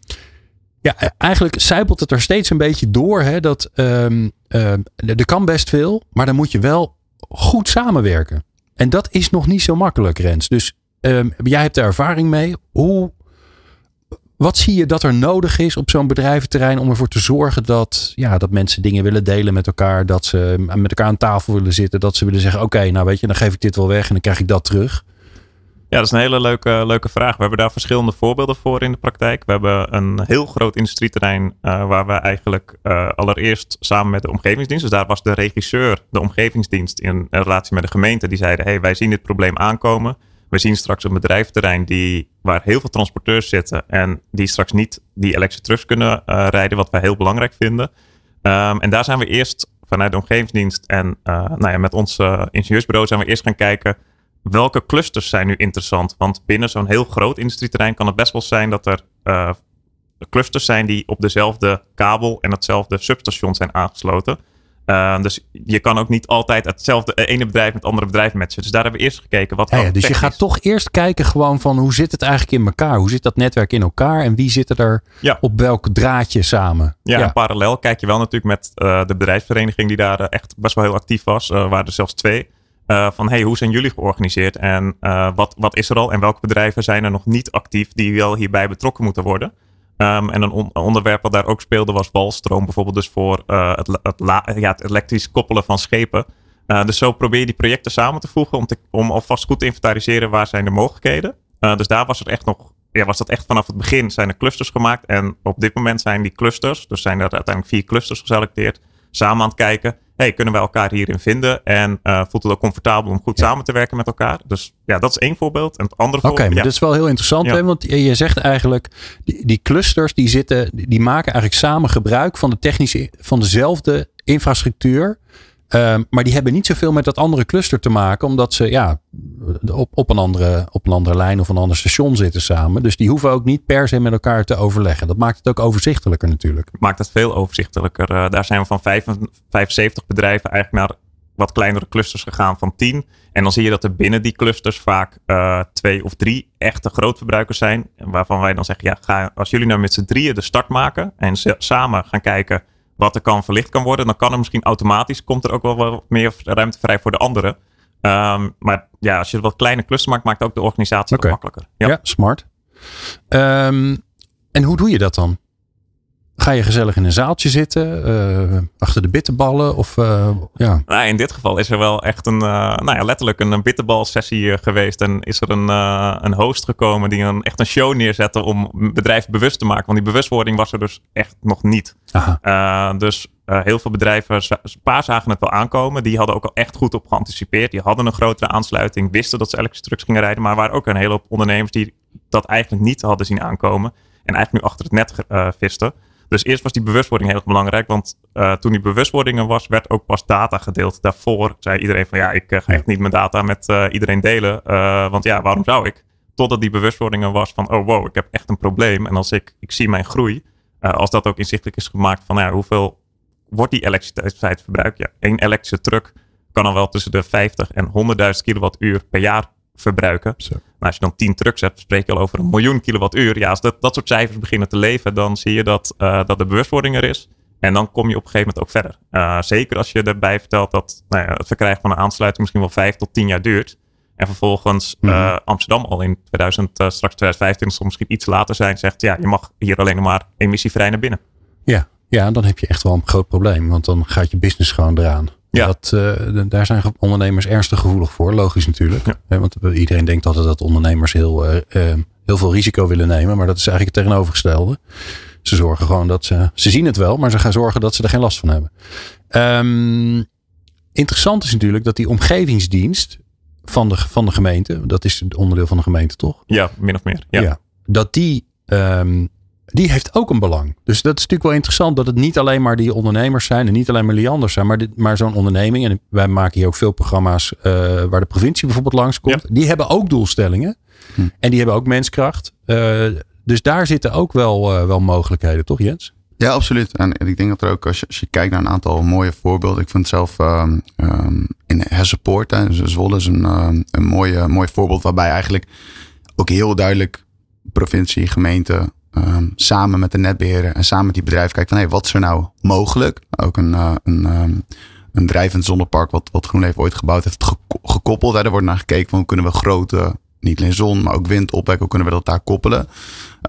ja, eigenlijk zijpelt het er steeds een beetje door. Hè, dat ehm, ehm, er kan best veel, maar dan moet je wel goed samenwerken. En dat is nog niet zo makkelijk, Rens. Dus ehm, jij hebt er ervaring mee. Hoe, wat zie je dat er nodig is op zo'n bedrijventerrein om ervoor te zorgen dat, ja, dat mensen dingen willen delen met elkaar, dat ze met elkaar aan tafel willen zitten, dat ze willen zeggen: Oké, nou weet je, dan geef ik dit wel weg en dan krijg ik dat terug. Ja, dat is een hele leuke, leuke vraag. We hebben daar verschillende voorbeelden voor in de praktijk. We hebben een heel groot industrieterrein eh, waar we eigenlijk eh, allereerst samen met de omgevingsdienst, dus daar was de regisseur, de omgevingsdienst in relatie met de gemeente, die zeiden, hey, wij zien dit probleem aankomen. We zien straks een bedrijfterrein die, waar heel veel transporteurs zitten en die straks niet die elektrische trucks kunnen uh, rijden, wat wij heel belangrijk vinden. Um, en daar zijn we eerst vanuit de omgevingsdienst en uh, nou ja, met ons uh, ingenieursbureau zijn we eerst gaan kijken welke clusters zijn nu interessant. Want binnen zo'n heel groot industrieterrein kan het best wel zijn dat er clusters zijn die op dezelfde kabel en hetzelfde substation zijn aangesloten. Uh, dus je kan ook niet altijd hetzelfde eh, ene bedrijf met het andere bedrijf matchen. Dus daar hebben we eerst gekeken. Wat ja, ja, dus je gaat toch eerst kijken gewoon van hoe zit het eigenlijk in elkaar? Hoe zit dat netwerk in elkaar? En wie zit er ja. op welk draadje samen? Ja, ja. parallel kijk je wel natuurlijk met uh, de bedrijfsvereniging die daar echt best wel heel actief was. Waren er zelfs twee. Van hey, hoe zijn jullie georganiseerd? En wat, wat is er al? En welke bedrijven zijn er nog niet actief die wel hierbij betrokken moeten worden? Um, en een on onderwerp wat daar ook speelde was walstroom, bijvoorbeeld dus voor uh, het, het, ja, het, elektrisch koppelen van schepen. Dus zo probeer je die projecten samen te voegen om, om alvast goed te inventariseren waar zijn de mogelijkheden. Dus daar was het echt nog, ja, was dat echt vanaf het begin zijn er clusters gemaakt. En op dit moment zijn die clusters, dus zijn er uiteindelijk vier clusters geselecteerd, samen aan het kijken hey, kunnen wij elkaar hierin vinden? En uh, voelt het ook comfortabel om goed samen te werken met elkaar? Dus ja, dat is één voorbeeld. En het andere voorbeeld. Oké, maar ja. dat is wel heel interessant, hè? want je zegt eigenlijk, die, die clusters die zitten, die maken eigenlijk samen gebruik van de technische, van dezelfde infrastructuur. Um, maar die hebben niet zoveel met dat andere cluster te maken, omdat ze ja, op, een andere, op een andere lijn of een ander station zitten samen. Dus die hoeven ook niet per se met elkaar te overleggen. Dat maakt het ook overzichtelijker natuurlijk. Maakt het veel overzichtelijker. Uh, daar zijn we van 75 bedrijven eigenlijk naar wat kleinere clusters gegaan van 10. En dan zie je dat er binnen die clusters vaak uh, twee of drie echte grootverbruikers zijn. Waarvan wij dan zeggen, ja, ga, als jullie nou met z'n drieën de start maken en samen gaan kijken wat er kan verlicht kan worden, dan kan er misschien automatisch, komt er ook wel wat meer ruimte vrij voor de anderen. Um, maar ja, als je wat kleine klussen maakt, maakt ook de organisatie okay. wat makkelijker. Ja, ja smart. Um, en hoe doe je dat dan? Ga je gezellig in een zaaltje zitten, uh, achter de bitterballen? Of, uh, ja. nou, in dit geval is er wel echt een, uh, nou ja, letterlijk een, een bitterbal-sessie geweest. En is er een, een host gekomen die een, echt een show neerzette om bedrijven bewust te maken. Want die bewustwording was er dus echt nog niet. dus heel veel bedrijven, een paar zagen het wel aankomen. Die hadden ook al echt goed op geanticipeerd. Die hadden een grotere aansluiting, wisten dat ze elektrische trucks gingen rijden. Maar er waren ook een hele hoop ondernemers die dat eigenlijk niet hadden zien aankomen. En eigenlijk nu achter het net visten. Dus eerst was die bewustwording heel erg belangrijk. Want uh, toen die bewustwording er was, werd ook pas data gedeeld. Daarvoor zei iedereen van ja, ik uh, ga echt niet mijn data met uh, iedereen delen. want ja, waarom zou ik? Totdat die bewustwording er was van oh wow, ik heb echt een probleem. En als ik, ik zie mijn groei. als dat ook inzichtelijk is gemaakt van ja, hoeveel wordt die elektriciteit verbruikt? Ja, één elektrische truck kan dan wel tussen de 50 en 100.000 kilowattuur per jaar verbruiken. Zo. Nou, als je dan 10 trucks hebt, spreek je al over een miljoen kilowattuur. Ja, als dat, dat soort cijfers beginnen te leven, dan zie je dat, uh, dat de bewustwording er is. En dan kom je op een gegeven moment ook verder. Uh, zeker als je erbij vertelt dat nou ja, het verkrijgen van een aansluiting misschien wel 5 tot 10 jaar duurt. En vervolgens mm -hmm. uh, Amsterdam al in 2000, straks 2025, of misschien iets later zijn, zegt ja, je mag hier alleen nog maar emissievrij naar binnen. Ja, ja, dan heb je echt wel een groot probleem. Want dan gaat je business gewoon eraan. Ja. Dat, uh, daar zijn ondernemers ernstig gevoelig voor, logisch natuurlijk. Ja. Want iedereen denkt altijd dat ondernemers heel, uh, heel veel risico willen nemen, maar dat is eigenlijk het tegenovergestelde. Ze zorgen gewoon dat ze, ze zien het wel, maar ze gaan zorgen dat ze er geen last van hebben. Um, interessant is natuurlijk dat die omgevingsdienst van de, van de gemeente, dat is het onderdeel van de gemeente toch? Ja, min of meer. Ja. ja dat die um, die heeft ook een belang. Dus dat is natuurlijk wel interessant dat het niet alleen maar die ondernemers zijn en niet alleen maar Lianders zijn, maar, dit, maar zo'n onderneming. En wij maken hier ook veel programma's uh, waar de provincie bijvoorbeeld langskomt. Ja. Die hebben ook doelstellingen hm. en die hebben ook menskracht. Uh, dus daar zitten ook wel, uh, wel mogelijkheden, toch Jens? Ja, absoluut. En ik denk dat er ook, als je, als je kijkt naar een aantal mooie voorbeelden. Ik vind zelf um, um, in Hessenpoort, Zwolle is een, um, een mooie, mooi voorbeeld waarbij eigenlijk ook heel duidelijk provincie, gemeente, um, samen met de netbeheerder en samen met die bedrijf kijkt van hey, wat is er nou mogelijk? Ook een, uh, een, um, een drijvend zonnepark wat, wat GroenLeven ooit gebouwd heeft gekoppeld. Hè. Er wordt naar gekeken van hoe kunnen we grote, niet alleen zon, maar ook wind opwekken, hoe kunnen we dat daar koppelen?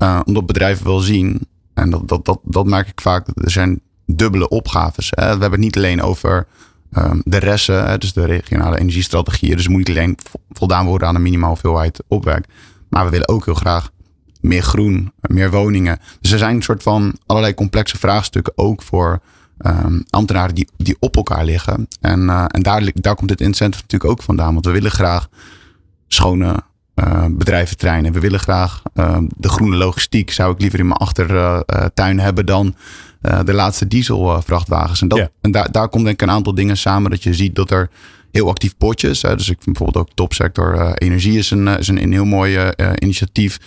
Uh, omdat bedrijven wel zien, en dat, dat, dat, dat merk ik vaak, er zijn dubbele opgaves. Hè. We hebben het niet alleen over um, de resten, dus de regionale energiestrategieën. Dus moet niet alleen voldaan worden aan een minimaal hoeveelheid opwerk. Maar we willen ook heel graag meer groen, meer woningen. Dus er zijn een soort van allerlei complexe vraagstukken ook voor um, ambtenaren die, die op elkaar liggen. En, uh, en daar, daar komt dit incentive natuurlijk ook vandaan. Want we willen graag schone uh, bedrijventerrein. En we willen graag de groene logistiek. Zou ik liever in mijn achtertuin hebben dan de laatste dieselvrachtwagens. en dat, en daar, daar komt denk ik een aantal dingen samen. Dat je ziet dat er heel actief potjes. Hè. Dus ik vind bijvoorbeeld ook topsector uh, energie is een, is een, een heel mooi uh, initiatief.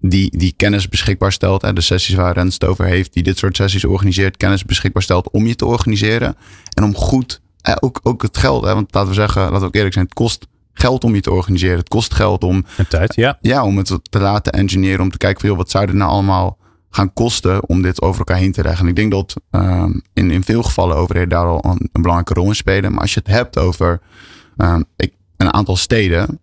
Die, die kennis beschikbaar stelt. Hè. De sessies waar Rens het over heeft. Die dit soort sessies organiseert. Kennis beschikbaar stelt om je te organiseren. En om goed, eh, ook, ook het geld. Hè. Want laten we zeggen, laten we ook eerlijk zijn. Het kost geld om je te organiseren. Het kost geld om... En tijd, ja. Ja, om het te laten engineeren. Om te kijken van, joh, wat zou er nou allemaal gaan kosten om dit over elkaar heen te leggen. ik denk dat uh, in, in veel gevallen overheden daar al een, belangrijke rol in spelen. Maar als je het hebt over ik, een aantal steden,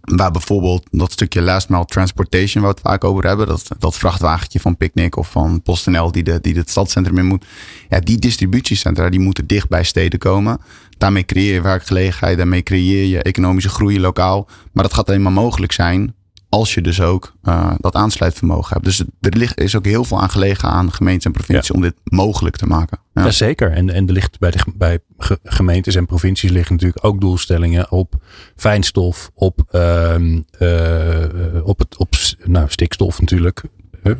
waar bijvoorbeeld dat stukje last mile transportation, waar we het vaak over hebben, dat, dat vrachtwagentje van Picnic of van PostNL die, de, die het stadscentrum in moet. Ja, die distributiecentra die moeten dicht bij steden komen. Daarmee creëer je werkgelegenheid, daarmee creëer je economische groei lokaal. Maar dat gaat alleen maar mogelijk zijn als je dus ook uh, dat aansluitvermogen hebt. Dus er ligt, is ook heel veel aan gelegen aan gemeenten en provincies om dit mogelijk te maken. Ja, zeker. En, en er ligt bij, de, bij gemeentes en provincies liggen natuurlijk ook doelstellingen op fijnstof, op, uh, uh, op, het, op nou, stikstof natuurlijk.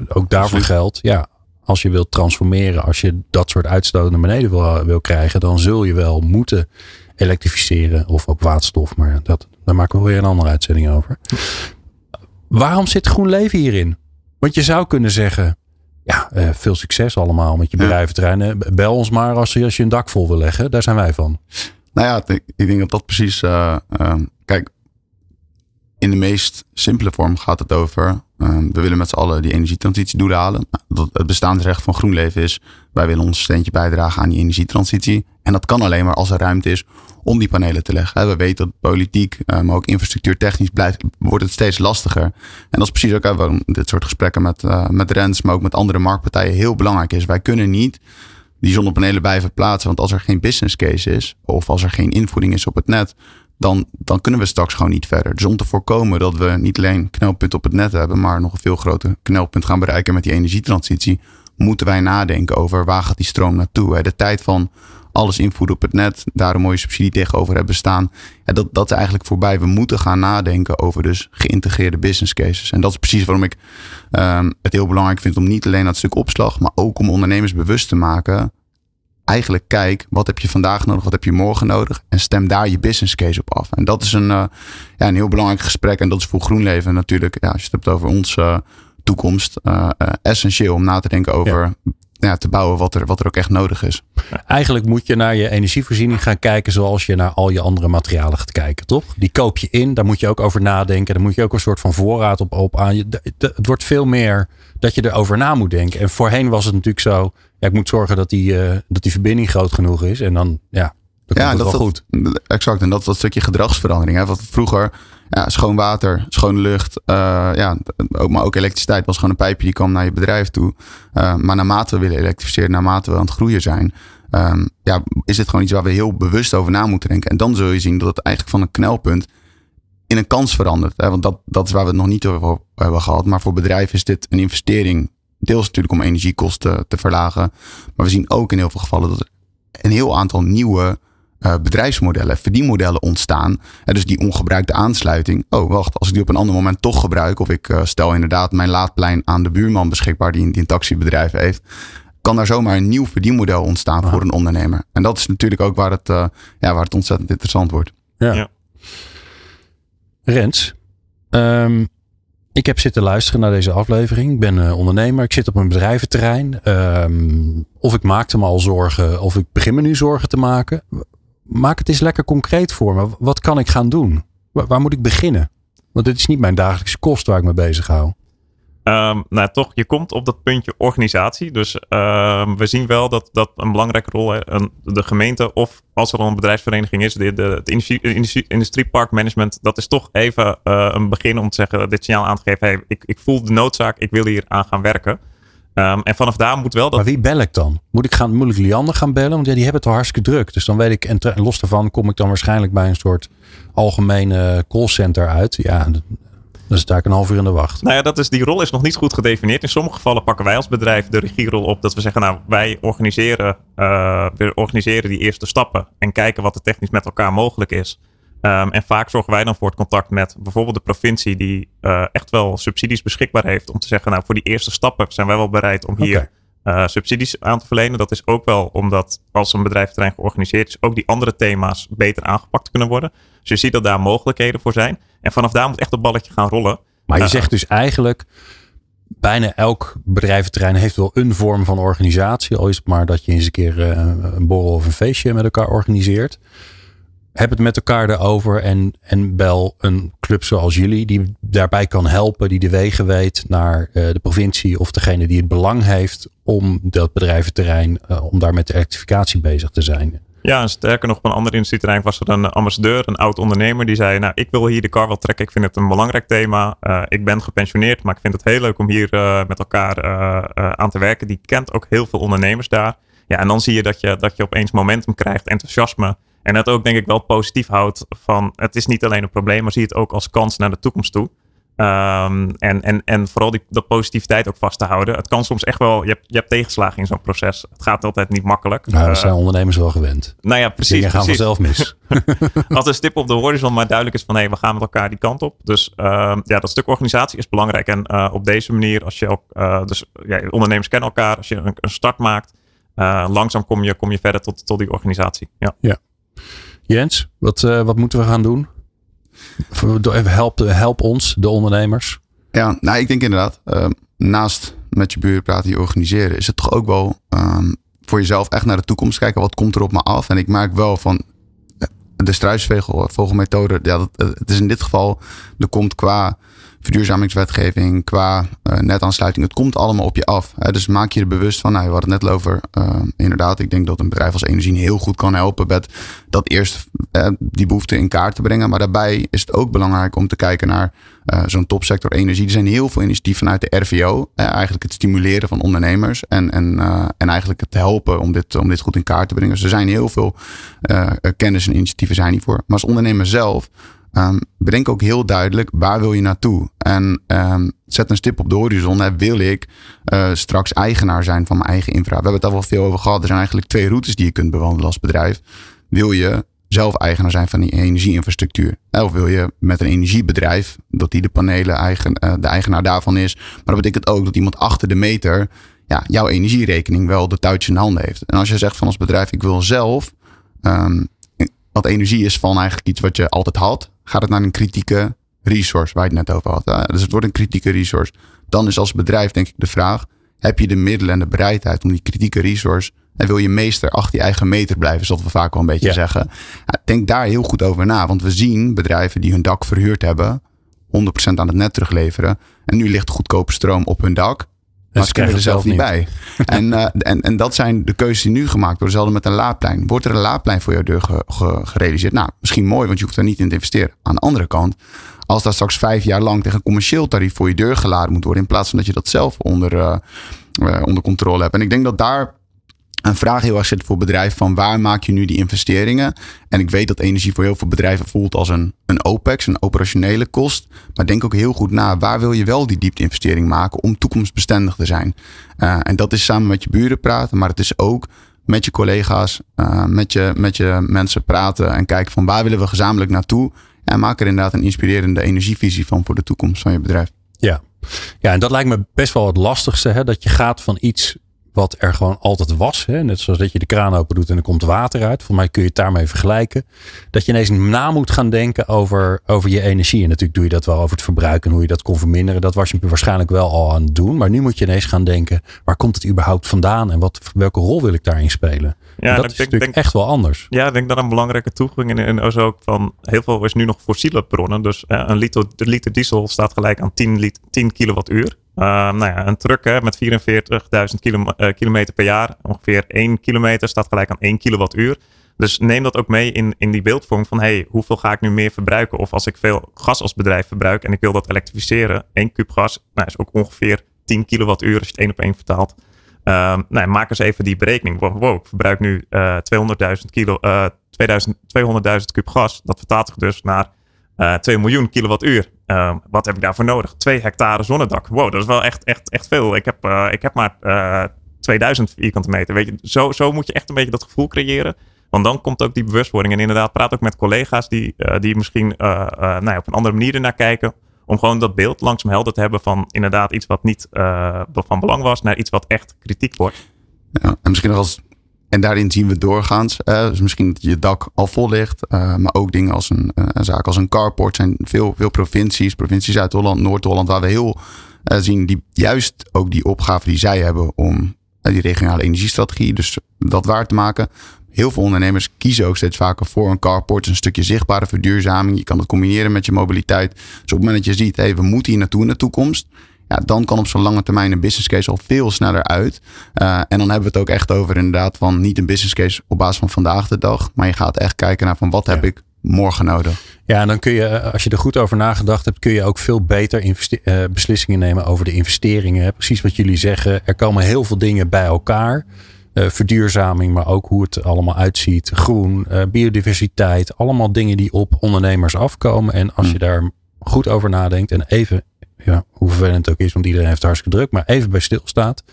Ook daarvoor geldt, ja, als je wilt transformeren, als je dat soort uitstoot naar beneden wil, wil krijgen, dan zul je wel moeten elektrificeren of op waterstof. Maar dat, daar maken we weer een andere uitzending over. Waarom zit groen leven hierin? Want je zou kunnen zeggen, ja, uh, veel succes allemaal met je bedrijventerreinen. Bel ons maar als je, als je een dak vol wil leggen. Daar zijn wij van. Nou ja, ik denk dat dat precies. Uh, uh, kijk, in de meest simpele vorm gaat het over. we willen met z'n allen die energietransitie doelen halen. Nou, het bestaansrecht van GroenLeven is. Wij willen ons steentje bijdragen aan die energietransitie. En dat kan alleen maar als er ruimte is om die panelen te leggen. We weten dat politiek, eh, maar ook infrastructuurtechnisch blijft, wordt het steeds lastiger. En dat is precies ook waarom dit soort gesprekken met, uh, met Rens, maar ook met andere marktpartijen heel belangrijk is. Wij kunnen niet die zonnepanelen blijven plaatsen, want als er geen business case is, of als er geen invoering is op het net, dan, dan kunnen we straks gewoon niet verder. Dus om te voorkomen dat we niet alleen knelpunt op het net hebben, maar nog een veel groter knelpunt gaan bereiken met die energietransitie, moeten wij nadenken over waar gaat die stroom naartoe. De tijd van alles invoeren op het net, daar een mooie subsidie tegenover hebben staan. Ja, dat, dat is eigenlijk voorbij. We moeten gaan nadenken over dus geïntegreerde business cases. En dat is precies waarom ik um, het heel belangrijk vind om niet alleen dat stuk opslag, maar ook om ondernemers bewust te maken. Eigenlijk kijk, wat heb je vandaag nodig, wat heb je morgen nodig? En stem daar je business case op af. En dat is een, uh, ja, een heel belangrijk gesprek. En dat is voor GroenLeven natuurlijk, ja, als je het hebt over onze uh, toekomst, uh, essentieel om na te denken over ja, te bouwen wat er, wat er ook echt nodig is. Eigenlijk moet je naar je energievoorziening gaan kijken zoals je naar al je andere materialen gaat kijken, toch? Die koop je in, daar moet je ook over nadenken. Daar moet je ook een soort van voorraad op, op aan. Het wordt veel meer dat je erover na moet denken. En voorheen was het natuurlijk zo, ja, ik moet zorgen dat die, uh, dat die verbinding groot genoeg is. En dan, ja, dan ja, dat, wel goed. Exact, en dat is dat stukje gedragsverandering. Hè? Wat vroeger ja, schoon water, schone lucht. Uh, ja, ook, maar ook elektriciteit was gewoon een pijpje die kwam naar je bedrijf toe. Uh, maar naarmate we willen elektrificeren, naarmate we aan het groeien zijn, um, ja, is dit gewoon iets waar we heel bewust over na moeten denken. En dan zul je zien dat het eigenlijk van een knelpunt in een kans verandert. Hè? Want dat, dat is waar we het nog niet over hebben gehad. Maar voor bedrijven is dit een investering. Deels natuurlijk om energiekosten te verlagen. Maar we zien ook in heel veel gevallen dat er een heel aantal nieuwe uh, bedrijfsmodellen, verdienmodellen ontstaan. En dus die ongebruikte aansluiting. Oh, wacht, als ik die op een ander moment toch gebruik. Of ik uh, stel inderdaad mijn laadplein aan de buurman beschikbaar die, die een taxibedrijf heeft. Kan daar zomaar een nieuw verdienmodel ontstaan voor een ondernemer. En dat is natuurlijk ook waar het, uh, ja, waar het ontzettend interessant wordt. Ja. ja. Rens, um, ik heb zitten luisteren naar deze aflevering. Ik ben ondernemer. Ik zit op een bedrijventerrein. Um, of ik maakte me al zorgen, of ik begin me nu zorgen te maken maak het eens lekker concreet voor me. Wat kan ik gaan doen? Waar, moet ik beginnen? Want dit is niet mijn dagelijkse kost waar ik me bezig hou. Um, nou, toch, je komt op dat puntje organisatie. Dus um, we zien wel dat, dat een belangrijke rol, een, de gemeente of als er al een bedrijfsvereniging is, de, de, het industrie, industrieparkmanagement, dat is toch even uh, een begin om te zeggen, dit signaal aan te geven, hey, ik, ik voel de noodzaak, ik wil hier aan gaan werken. Um, en vanaf daar moet wel dat. Maar wie bel ik dan? Moet ik, gaan, moet ik Liander gaan bellen? Want ja, die hebben het al hartstikke druk. Dus dan weet ik, en, los daarvan kom ik dan waarschijnlijk bij een soort algemene callcenter uit. Ja, dan sta ik een half uur in de wacht. Nou ja, dat is, die rol is nog niet goed gedefinieerd. In sommige gevallen pakken wij als bedrijf de regierol op. Dat we zeggen, nou, wij organiseren, uh, we organiseren die eerste stappen. En kijken wat er technisch met elkaar mogelijk is. Ehm, en vaak zorgen wij dan voor het contact met bijvoorbeeld de provincie die uh, echt wel subsidies beschikbaar heeft. Om te zeggen, nou voor die eerste stappen zijn wij wel bereid om hier uh, subsidies aan te verlenen. Dat is ook wel omdat als een bedrijventerrein georganiseerd is, ook die andere thema's beter aangepakt kunnen worden. Dus je ziet dat daar mogelijkheden voor zijn. En vanaf daar moet echt het balletje gaan rollen. Maar je zegt dus eigenlijk, bijna elk bedrijventerrein heeft wel een vorm van organisatie. Al is het maar dat je eens een keer uh, een borrel of een feestje met elkaar organiseert heb het met elkaar erover en, en bel een club zoals jullie die daarbij kan helpen, die de wegen weet naar uh, de provincie of degene die het belang heeft om dat bedrijventerrein, om daar met de elektrificatie bezig te zijn. Ja, en sterker nog, op een ander industrieterrein was er een ambassadeur, een oud ondernemer, die zei, nou, ik wil hier de kar wel trekken, ik vind het een belangrijk thema. Uh, ik ben gepensioneerd, maar ik vind het heel leuk om hier met elkaar aan te werken. Die kent ook heel veel ondernemers daar. Ja, en dan zie je dat je, dat je opeens momentum krijgt, enthousiasme. En dat ook denk ik wel positief houdt van het is niet alleen een probleem, maar zie het ook als kans naar de toekomst toe. Um, en, en, en vooral die, dat positiviteit ook vast te houden. Het kan soms echt wel, je hebt, je hebt tegenslagen in zo'n proces. Het gaat altijd niet makkelijk. Nou, dat zijn uh, ondernemers wel gewend. Nou ja, precies. Dingen gaan vanzelf mis. Als een stip op de horizon maar duidelijk is van hé, hey, we gaan met elkaar die kant op. Dus uh, ja, dat stuk organisatie is belangrijk. En uh, op deze manier, als je ook, uh, dus ja, ondernemers kennen elkaar, als je een, een start maakt, langzaam kom je, kom je verder tot, tot die organisatie. Ja. ja. Jens, wat, wat moeten we gaan doen? Help, help ons, de ondernemers. Ja, nou, ik denk inderdaad, uh, naast met je buren praten, je organiseren, is het toch ook wel um, voor jezelf echt naar de toekomst kijken. Wat komt er op me af? En ik merk wel van eh, de struisvogelmethode, ja, het is in dit geval, er komt qua verduurzamingswetgeving, qua uh, netaansluiting. Het komt allemaal op je af. Hè? Dus maak je er bewust van. Nou, we hadden het net over. Uh, inderdaad, ik denk dat een bedrijf als Energie heel goed kan helpen met dat eerst uh, die behoefte in kaart te brengen. Maar daarbij is het ook belangrijk om te kijken naar zo'n topsector energie. Er zijn heel veel initiatieven vanuit de RVO. eigenlijk het stimuleren van ondernemers en, en, en eigenlijk het helpen om dit, om dit goed in kaart te brengen. Dus er zijn heel veel kennis en initiatieven zijn hiervoor. Maar als ondernemer zelf Um, bedenk ook heel duidelijk waar wil je naartoe. En um, zet een stip op de horizon. Wil ik uh, straks eigenaar zijn van mijn eigen infra? We hebben het al wel veel over gehad. Er zijn eigenlijk twee routes die je kunt bewandelen als bedrijf. Wil je zelf eigenaar zijn van die energieinfrastructuur? Of wil je met een energiebedrijf, dat die de panelen eigen, uh, de eigenaar daarvan is. Maar dat betekent ook dat iemand achter de meter ja, jouw energierekening wel de touwtje in handen heeft. En als je zegt van als bedrijf, ik wil zelf um, wat energie is van eigenlijk iets wat je altijd had gaat het naar een kritieke resource waar je het net over had. Dus het wordt een kritieke resource. Dan is als bedrijf denk ik de vraag, heb je de middelen en de bereidheid om die kritieke resource en wil je meester achter je eigen meter blijven, zoals we vaak wel een beetje ja. zeggen. Denk daar heel goed over na, want we zien bedrijven die hun dak verhuurd hebben, 100% aan het net terugleveren. En nu ligt goedkope stroom op hun dak. Maar ze kunnen er zelf niet bij. en, uh, en, en dat zijn de keuzes die nu gemaakt worden. Zelden met een laadplein. Wordt er een laadplein voor jouw deur ge, ge, gerealiseerd? Nou, misschien mooi, want je hoeft er niet in te investeren. Aan de andere kant, als dat straks vijf jaar lang tegen een commercieel tarief voor je deur geladen moet worden. In plaats van dat je dat zelf onder, uh, uh, onder controle hebt. En ik denk dat daar een vraag heel erg zit voor bedrijven van waar maak je nu die investeringen? En ik weet dat energie voor heel veel bedrijven voelt als een, een OPEX, een operationele kost. Maar denk ook heel goed na, waar wil je wel die diepte-investering maken om toekomstbestendig te zijn? Uh, en dat is samen met je buren praten, maar het is ook met je collega's, uh, met, je, met je mensen praten en kijken van waar willen we gezamenlijk naartoe? En maak er inderdaad een inspirerende energievisie van voor de toekomst van je bedrijf. Ja, ja en dat lijkt me best wel het lastigste, hè? dat je gaat van iets wat er gewoon altijd was. Hè? Net zoals dat je de kraan open doet en er komt water uit. Voor mij kun je het daarmee vergelijken. Dat je ineens na moet gaan denken over, over je energie. En natuurlijk doe je dat wel over het verbruik en hoe je dat kon verminderen. Dat was je waarschijnlijk wel al aan het doen. Maar nu moet je ineens gaan denken, waar komt het überhaupt vandaan? En wat, welke rol wil ik daarin spelen? Ja, dat is denk, natuurlijk echt wel anders. Ja, ik denk dat een belangrijke toevoeging in, is ook van heel veel is nu nog fossiele bronnen. Dus uh, een liter, de liter diesel staat gelijk aan 10, 10 kilowattuur. Uh, nou ja, een truck hè, met 44.000 kilo, uh, kilometer per jaar, ongeveer 1 kilometer, staat gelijk aan 1 kilowattuur. Dus neem dat ook mee in, in die beeldvorm van hey, hoeveel ga ik nu meer verbruiken? Of als ik veel gas als bedrijf verbruik en ik wil dat elektrificeren, 1 kub gas nou, is ook ongeveer 10 kilowattuur als je het één op één vertaalt. Uh, nou, maak eens even die berekening. Wow, ik verbruik nu 200.000 kilo, 2000, 200.000 kub gas. Dat vertaalt zich dus naar uh, 2 miljoen kilowattuur. Uh, wat heb ik daarvoor nodig? 2 hectare zonnedak. Wow, dat is wel echt, echt, echt veel. Ik heb, uh, ik heb maar 2000 vierkante meter. Weet je, zo, zo moet je echt een beetje dat gevoel creëren. Want dan komt ook die bewustwording. En inderdaad, praat ook met collega's die, die misschien nou ja, op een andere manier ernaar kijken. Om gewoon dat beeld langzaam helder te hebben van inderdaad iets wat niet van belang was, naar iets wat echt kritiek wordt. Ja, en misschien nog als en daarin zien we doorgaans, uh, dus misschien dat je dak al vol ligt, uh, maar ook dingen als een, uh, een, zaak als een carport zijn veel, veel provincies, provincies uit Holland, Noord-Holland, waar we heel zien die juist ook die opgave die zij hebben om die regionale energiestrategie, dus dat waar te maken. Heel veel ondernemers kiezen ook steeds vaker voor een carport, een stukje zichtbare verduurzaming. Je kan het combineren met je mobiliteit. Dus op het moment dat je ziet, hey, we moeten hier naartoe in de toekomst ja, dan kan op zo'n lange termijn een business case al veel sneller uit. Uh, en dan hebben we het ook echt over inderdaad van niet een business case op basis van vandaag de dag. Maar je gaat echt kijken naar van wat heb ik morgen nodig. Ja, en dan kun je, als je er goed over nagedacht hebt, kun je ook veel beter uh, beslissingen nemen over de investeringen. Precies wat jullie zeggen. Er komen heel veel dingen bij elkaar. Uh, verduurzaming, maar ook hoe het allemaal uitziet. Groen, biodiversiteit. Allemaal dingen die op ondernemers afkomen. En als je hmm. daar goed over nadenkt en even ja, hoe vervelend het ook is, want iedereen heeft hartstikke druk, maar even bij stilstaat.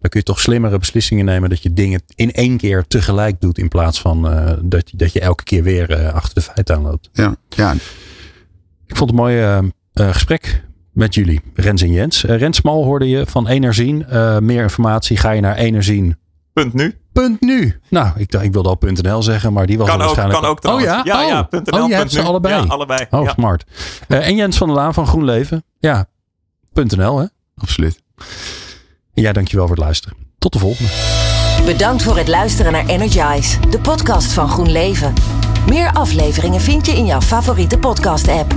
Dan kun je toch slimmere beslissingen nemen dat je dingen in één keer tegelijk doet. In plaats van uh, dat, dat je elke keer weer uh, achter de feiten aanloopt. Ja, ja. Ik vond het een mooi uh, gesprek met jullie, Rens en Jens. Rens Smal hoorde je van Enerzien. meer informatie ga je naar Enerzien. Punt nu. Punt nu. Nou, ik, ik wilde al .nl zeggen, maar die was kan waarschijnlijk... Ook, kan ook trouwens. Oh ja? Ja, oh. ja, .nl, oh, je hebt ze allebei? Ja, allebei. Oh, ja. smart. Uh, en Jens van der Laan van GroenLeven. Ja, .nl hè? Absoluut. En jij dankjewel voor het luisteren. Tot de volgende. Bedankt voor het luisteren naar Energize, de podcast van GroenLeven. Meer afleveringen vind je in jouw favoriete podcast app.